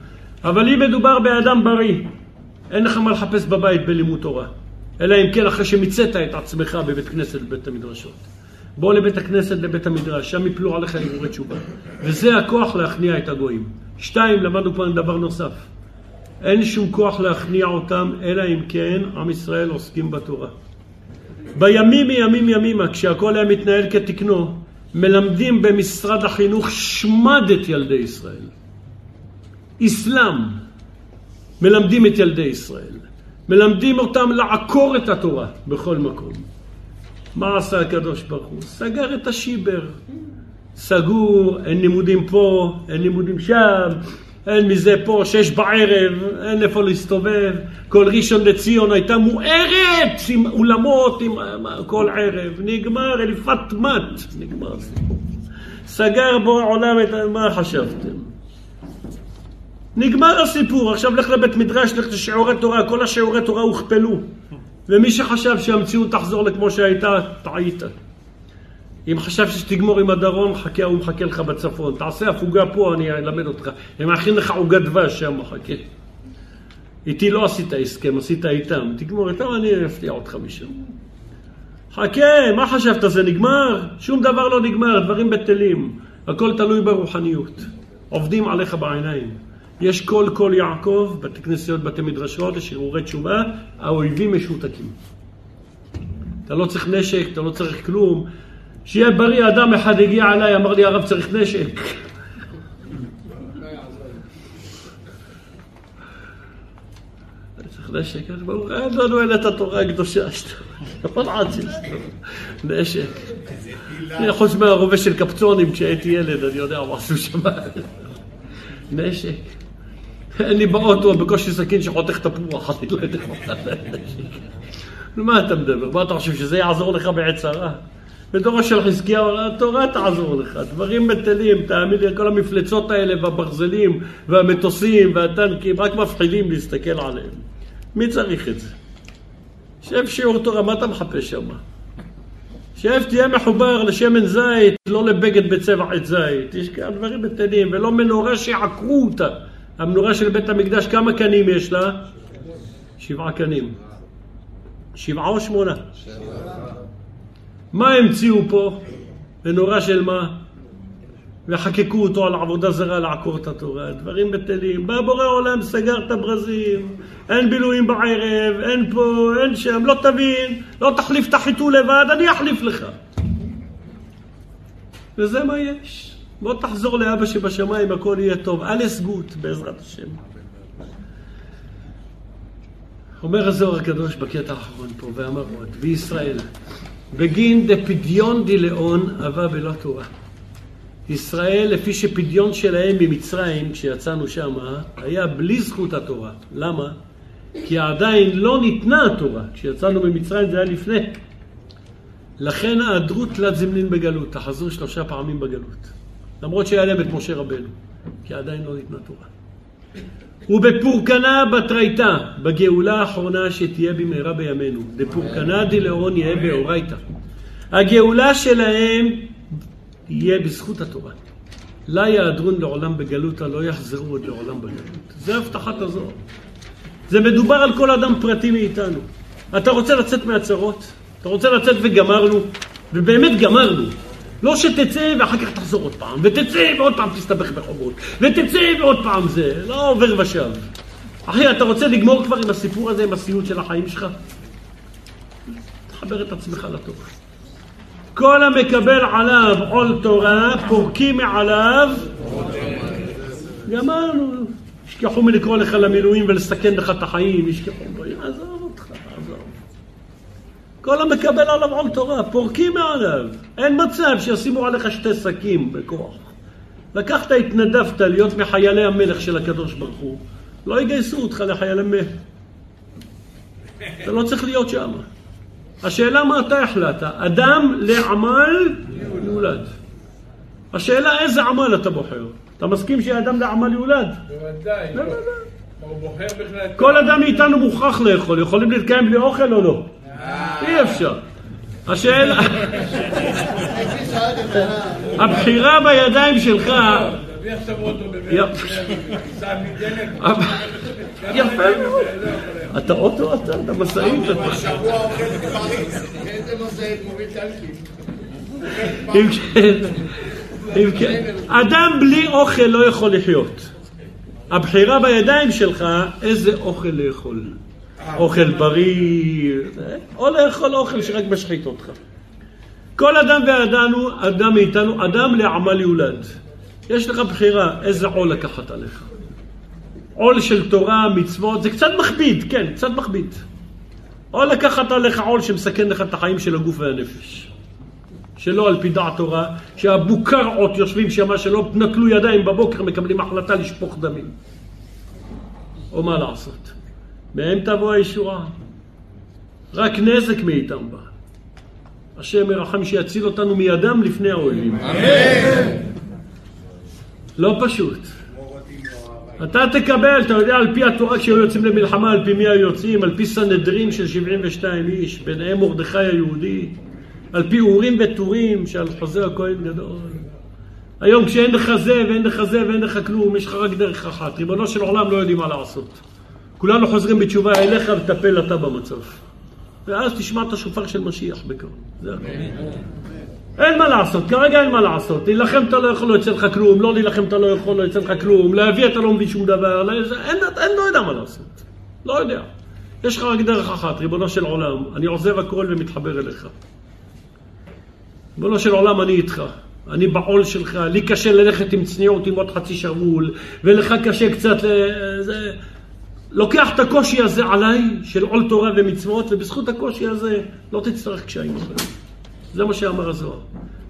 אבל אם מדובר באדם בריא, אין לך מה לחפש בבית בלימוד תורה. אלא אם כן אחרי שמיצית את עצמך בבית כנסת ובית המדרשות. בוא לבית הכנסת, לבית המדרש, שם יפלו עליך הרהורי תשובה. וזה הכוח להכניע את הגויים. שתיים, למדנו כבר דבר נוסף. אין שום כוח להכניע אותם, אלא אם כן עם ישראל עוסקים בתורה. בימים מימים ימימה, כשהכל היה מתנהל כתקנו, מלמדים במשרד החינוך שמד את ילדי ישראל. אסלאם, מלמדים את ילדי ישראל. מלמדים אותם לעקור את התורה בכל מקום. מה עשה הקדוש ברוך הוא? סגר את השיבר. סגור, אין לימודים פה, אין לימודים שם, אין מזה פה, שש בערב, אין איפה להסתובב. כל ראשון לציון הייתה מוארת עם אולמות, עם כל ערב. נגמר, אלפת מת, נגמר הסיפור. סגר בו העולם את... מה חשבתם? נגמר הסיפור, עכשיו לך לבית מדרש, לך לשיעורי תורה, כל השיעורי תורה הוכפלו. ומי שחשב שהמציאות תחזור לכמו שהייתה, טעית. אם חשבת שתגמור עם הדרום, חכה, הוא מחכה לך בצפון. תעשה הפוגה פה, אני אלמד אותך. הם מכין לך עוגת דבש שם, מחכה. איתי לא עשית הסכם, עשית איתם. תגמור איתם, אני אפתיע אותך משם. חכה, מה חשבת, זה נגמר? שום דבר לא נגמר, דברים בטלים. הכל תלוי ברוחניות. עובדים עליך בעיניים. יש קול קול יעקב, בתי כנסיות, בתי מדרשות, יש הרהורי תשובה, האויבים משותקים. אתה לא צריך נשק, אתה לא צריך כלום. שיהיה בריא, אדם אחד הגיע אליי, אמר לי, הרב צריך נשק. נשק, אז ברוך אין לנו אלא את התורה הקדושה שאתה... נשק. חוץ מהרובה של קפצונים כשהייתי ילד, אני יודע מה עשו שם. נשק. אין לי באוטו בקושי סכין שחותך תפוח, אני לא יודע מה אתה מדבר? מה אתה חושב, שזה יעזור לך בעת צרה? בתורו של חזקיהו, התורה תעזור לך, דברים בטלים, תאמין לי, כל המפלצות האלה והברזלים והמטוסים והטנקים, רק מפחידים להסתכל עליהם. מי צריך את זה? שב שיעור תורה, מה אתה מחפש שם? שב, תהיה מחובר לשמן זית, לא לבגד בצבע עץ זית. יש כאן דברים בטלים, ולא מנורה שעקרו אותה. המנורה של בית המקדש, כמה קנים יש לה? שבעה קנים. שבעה או שמונה? מה המציאו פה? מנורה של מה? וחקקו אותו על עבודה זרה לעקור את התורה, דברים בטלים. בא בורא עולם, סגר את הברזים, אין בילויים בערב, אין פה, אין שם, לא תבין, לא תחליף את החיתול לבד, אני אחליף לך. וזה מה יש. בוא תחזור לאבא שבשמיים, הכל יהיה טוב. אלס גוט, בעזרת השם. אומר הזוהר הקדוש בקטע האחרון פה, ואמר עוד, וישראל, בגין דפדיון דלאון אבה בלא תורה. ישראל, לפי שפדיון שלהם ממצרים, כשיצאנו שם, היה בלי זכות התורה. למה? כי עדיין לא ניתנה התורה. כשיצאנו ממצרים זה היה לפני. לכן ההדרות תלת זמנין בגלות, תחזרו שלושה פעמים בגלות. למרות שהיה להם את משה רבנו, כי עדיין לא ניתנה תורה. ובפורקנה בתרייתא, בגאולה האחרונה שתהיה במהרה בימינו, דפורקנה דלאון יהיה באורייתא. הגאולה שלהם יהיה בזכות התורה. לה יעדרון לעולם בגלותא, לא יחזרו עוד לעולם בגלות. זה הבטחת הזוהר. זה מדובר על כל אדם פרטי מאיתנו. אתה רוצה לצאת מהצרות? אתה רוצה לצאת וגמרנו? ובאמת גמרנו. לא שתצא ואחר כך תחזור עוד פעם, ותצא ועוד פעם תסתבך בחובות, ותצא ועוד פעם זה, לא עובר ושב. אחי, אתה רוצה לגמור כבר עם הסיפור הזה, עם הסיוט של החיים שלך? תחבר את עצמך לתורה. כל המקבל עליו עול תורה, פורקים מעליו. גמרנו. ישכחו מלקרוא לך למילואים ולסכן לך את החיים, ישכחו. עזוב. כל המקבל עליו עול תורה, פורקים מעליו. אין מצב שישימו עליך שתי שקים בכוח. לקחת, התנדבת להיות מחיילי המלך של הקדוש ברוך הוא, לא יגייסו אותך לחיילי מלך. אתה לא צריך להיות שם. השאלה מה אתה החלטת, אדם לעמל יולד. השאלה איזה עמל אתה בוחר. אתה מסכים שאדם לעמל יולד? בוודאי. לא, לא, לא. כל אדם מאיתנו מוכרח לאכול, יכולים להתקיים בלי אוכל או לא? אי אפשר. השאלה... הבחירה בידיים שלך... מדלק. יפה מאוד. אתה אוטו אתה, אתה משאית. אתה- שבוע אוכל בפריז. איזה משאית מוביל טנקים. אם כן, אם כן, אדם בלי אוכל לא יכול לחיות. הבחירה בידיים שלך איזה אוכל לאכול. אוכל בריא, או לאכול אוכל שרק משחית אותך. כל אדם ואדם הוא, אדם מאיתנו, אדם לעמל יולד. יש לך בחירה איזה עול לקחת עליך. עול של תורה, מצוות, זה קצת מכביד, כן, קצת מכביד. או לקחת עליך עול שמסכן לך את החיים של הגוף והנפש. שלא על פי דעת תורה, שהבוקרעות יושבים שם, שלא נטלו ידיים בבוקר, מקבלים החלטה לשפוך דמים. או מה לעשות? מהם תבוא הישועה. רק נזק מאיתם בא. השם ירחם שיציל אותנו מידם לפני האויבים. לא פשוט. אתה תקבל, אתה יודע, על פי התורה כשהיו יוצאים למלחמה, על פי מי היו יוצאים? על פי סנהדרין של 72 איש, ביניהם מרדכי היהודי, על פי אורים וטורים שעל חוזה הכהן גדול. היום כשאין לך זה ואין לך זה ואין לך כלום, יש לך רק דרך אחת. ריבונו של עולם לא יודעים מה לעשות. כולנו חוזרים בתשובה אליך וטפל אתה במצב. ואז תשמע את השופר של משיח בקרוב. זה הכל. אין מה לעשות, כרגע אין מה לעשות. להילחם אתה לא יכול, לא יצא לך כלום, לא להילחם אתה לא יכול, לא יצא לך כלום, להביא אתה לא מביא שום דבר, לא, אין, אין, לא יודע מה לעשות. לא יודע. יש לך רק דרך אחת, ריבונו של עולם, אני עוזב הכל ומתחבר אליך. ריבונו של עולם, אני איתך. אני בעול שלך, לי קשה ללכת עם צניעות עם עוד חצי שרוול, ולך קשה קצת. זה... לוקח את הקושי הזה עליי, של עול תורה ומצוות, ובזכות הקושי הזה לא תצטרך קשיים. זה מה שאמר הזוהר.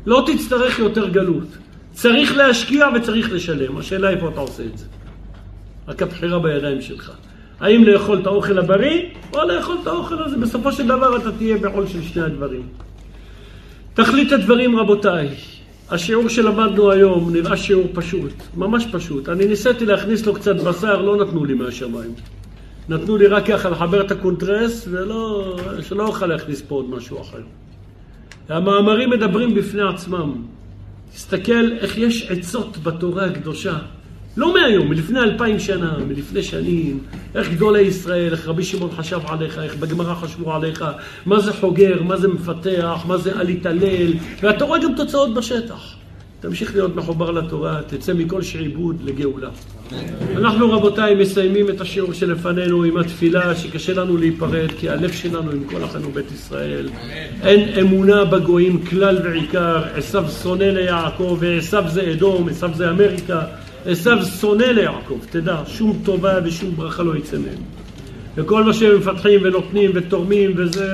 לא תצטרך יותר גלות. צריך להשקיע וצריך לשלם. השאלה איפה אתה עושה את זה. רק הבחירה בידיים שלך. האם לאכול את האוכל הבריא, או לאכול את האוכל הזה. בסופו של דבר אתה תהיה בעול של שני הדברים. תכלית הדברים, רבותיי. השיעור שלמדנו היום נראה שיעור פשוט, ממש פשוט. אני ניסיתי להכניס לו קצת בשר, לא נתנו לי מהשמיים. נתנו לי רק ככה לחבר את הקונטרס, ולא, שלא אוכל להכניס פה עוד משהו אחר. המאמרים מדברים בפני עצמם. תסתכל איך יש עצות בתורה הקדושה. לא מהיום, מלפני אלפיים שנה, מלפני שנים, איך גדולי ישראל, איך רבי שמעון חשב עליך, איך בגמרא חשבו עליך, מה זה חוגר, מה זה מפתח, מה זה אל יתהלל, ואתה רואה גם תוצאות בשטח. תמשיך להיות מחובר לתורה, תצא מכל שעבוד לגאולה. אנחנו רבותיי מסיימים את השיעור שלפנינו עם התפילה שקשה לנו להיפרד כי הלב שלנו עם כל אחינו בית ישראל. אין אמונה בגויים כלל ועיקר, עשו שונא ליעקב ועשו זה אדום, עשו זה אמריקה, עשו שונא ליעקב, תדע, שום טובה ושום ברכה לא יצא מהם. וכל מה שהם מפתחים ונותנים ותורמים וזה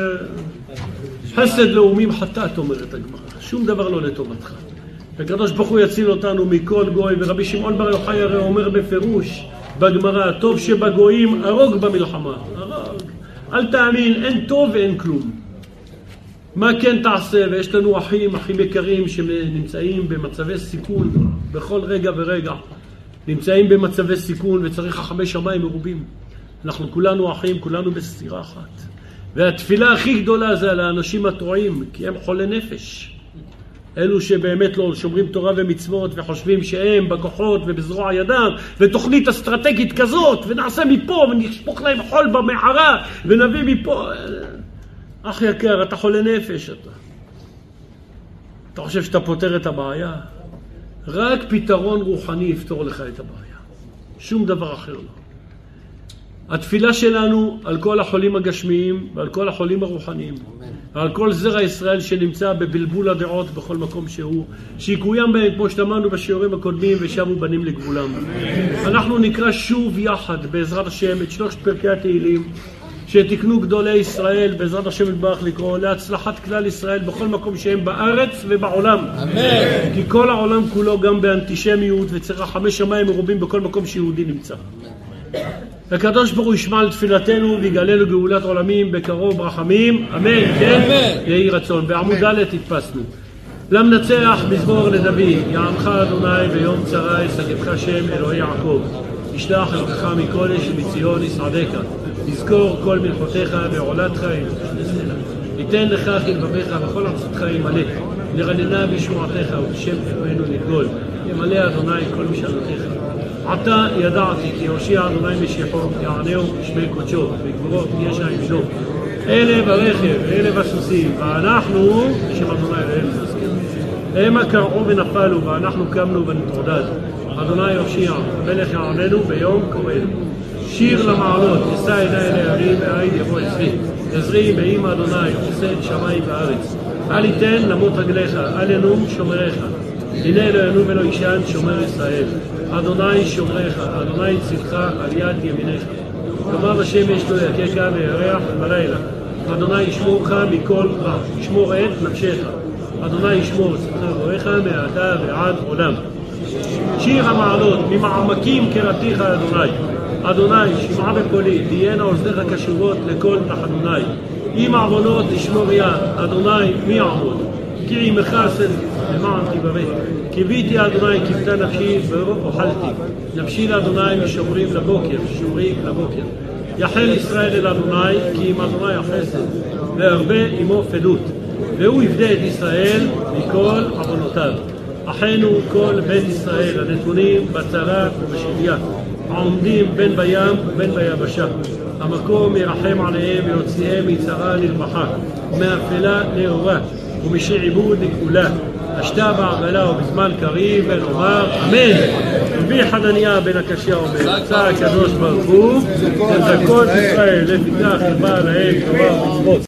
חסד לאומים חטאת אומרת הגמרא, שום דבר לא לטובתך. וקדוש ברוך הוא יציל אותנו מכל גוי, ורבי שמעון בר יוחאי הרי אומר בפירוש בגמרא, טוב שבגויים הרוג במלחמה, הרוג. אל תאמין, אין טוב ואין כלום. מה כן תעשה, ויש לנו אחים, אחים יקרים שנמצאים במצבי סיכון בכל רגע ורגע, נמצאים במצבי סיכון וצריך חכמי שמיים מרובים. אנחנו כולנו אחים, כולנו בסתירה אחת. והתפילה הכי גדולה זה על האנשים הטועים, כי הם חולי נפש. אלו שבאמת לא שומרים תורה ומצוות וחושבים שהם בכוחות ובזרוע ידם ותוכנית אסטרטגית כזאת ונעשה מפה ונשפוך להם חול במערה ונביא מפה אח יקר, אתה חולה נפש אתה. אתה חושב שאתה פותר את הבעיה? רק פתרון רוחני יפתור לך את הבעיה. שום דבר אחר לא. התפילה שלנו על כל החולים הגשמיים ועל כל החולים הרוחניים ועל כל זרע ישראל שנמצא בבלבול הדעות בכל מקום שהוא שיקוים בהם כמו שאמרנו בשיעורים הקודמים ושבו בנים לגבולם אנחנו נקרא שוב יחד בעזרת השם את שלושת פרקי התהילים שתקנו גדולי ישראל בעזרת השם יתברך לקרוא להצלחת כלל ישראל בכל מקום שהם בארץ ובעולם אמן. כי כל העולם כולו גם באנטישמיות וצריך רחמי שמיים מרובים בכל מקום שיהודי נמצא הקדוש ברוך הוא ישמע על תפילתנו ויגלנו גאולת עולמים בקרוב רחמים, אמן, כן? יהי רצון. בעמוד ד' הדפסנו. למנצח מזמור לדוד, יעמך אדוני ביום צרה ישגבך שם אלוהי יעקב. ישלח אלוהיך מקודש ומציון יסעדך. תזכור כל מלכותיך ועולתך ייתן לך כלבביך וכל ארצתך ימלא. נרננה בשמועתך ובשם אלוהינו נגדול. ימלא אדוני כל משאלותיך. עתה ידעתי כי הושיע אדוני משיחו, יענהו בשמי קודשו, בגבורו ישע ימינו. אלה ברכב, אלה בסוסים, ואנחנו, בשם אדוני אלוהינו נזכיר. המה קרעו ונפלו, ואנחנו קמנו ונתעודד. אדוני יושיע, מלך יעננו ביום קוראנו. שיר למעלות, אשא עיני אל ההרים, והעין יבוא אצלי. עזרי באימא אדוני, עושה את שמיים וארץ. אל יתן למות רגליך, אל ינום שומריך. הנה אלוהינו ולא יישן שומר ישראל. אדוני שומריך, אדוני צילך על יד ימינך. כלומר השמש לא יככה וירח בלילה. אדוני ישמורך מכל רע, ישמור את נפשך. אדוני ישמור צלך רואיך מעתה ועד עולם. שיר המעלות, ממעמקים קראתיך אדוני. אדוני, שמעה בקולי, תהיינה אוזניך קשובות לקול תחנוני. אם עוונות תשמור יד, אדוני מי יעמוד? כי עמך עשני, למען תיברא. קיוויתי אדוני קיוותה נפשי ברוב אוכלתי. נפשי לאדוני משומרים לבוקר, שומרים לבוקר. יחל ישראל אל אדוני, כי עם אדוני החסד, והרבה עמו פדות. והוא יפדה את ישראל מכל עוונותיו. אחינו כל בית ישראל הנתונים בצרה ובשביה, העומדים בין בים ובין ביבשה. המקום ירחם עליהם ויוציאם מצרה לרווחה, מאפלה לאורה, ומשעבוד לגאולה. השתה בעגלה ובזמן קריב ונאמר אמן. רבי חנניה בן הקשיא אומר, רצה הקדוש ברוך הוא לזכות ישראל לפיתח לבעל להם תורה ומצוות.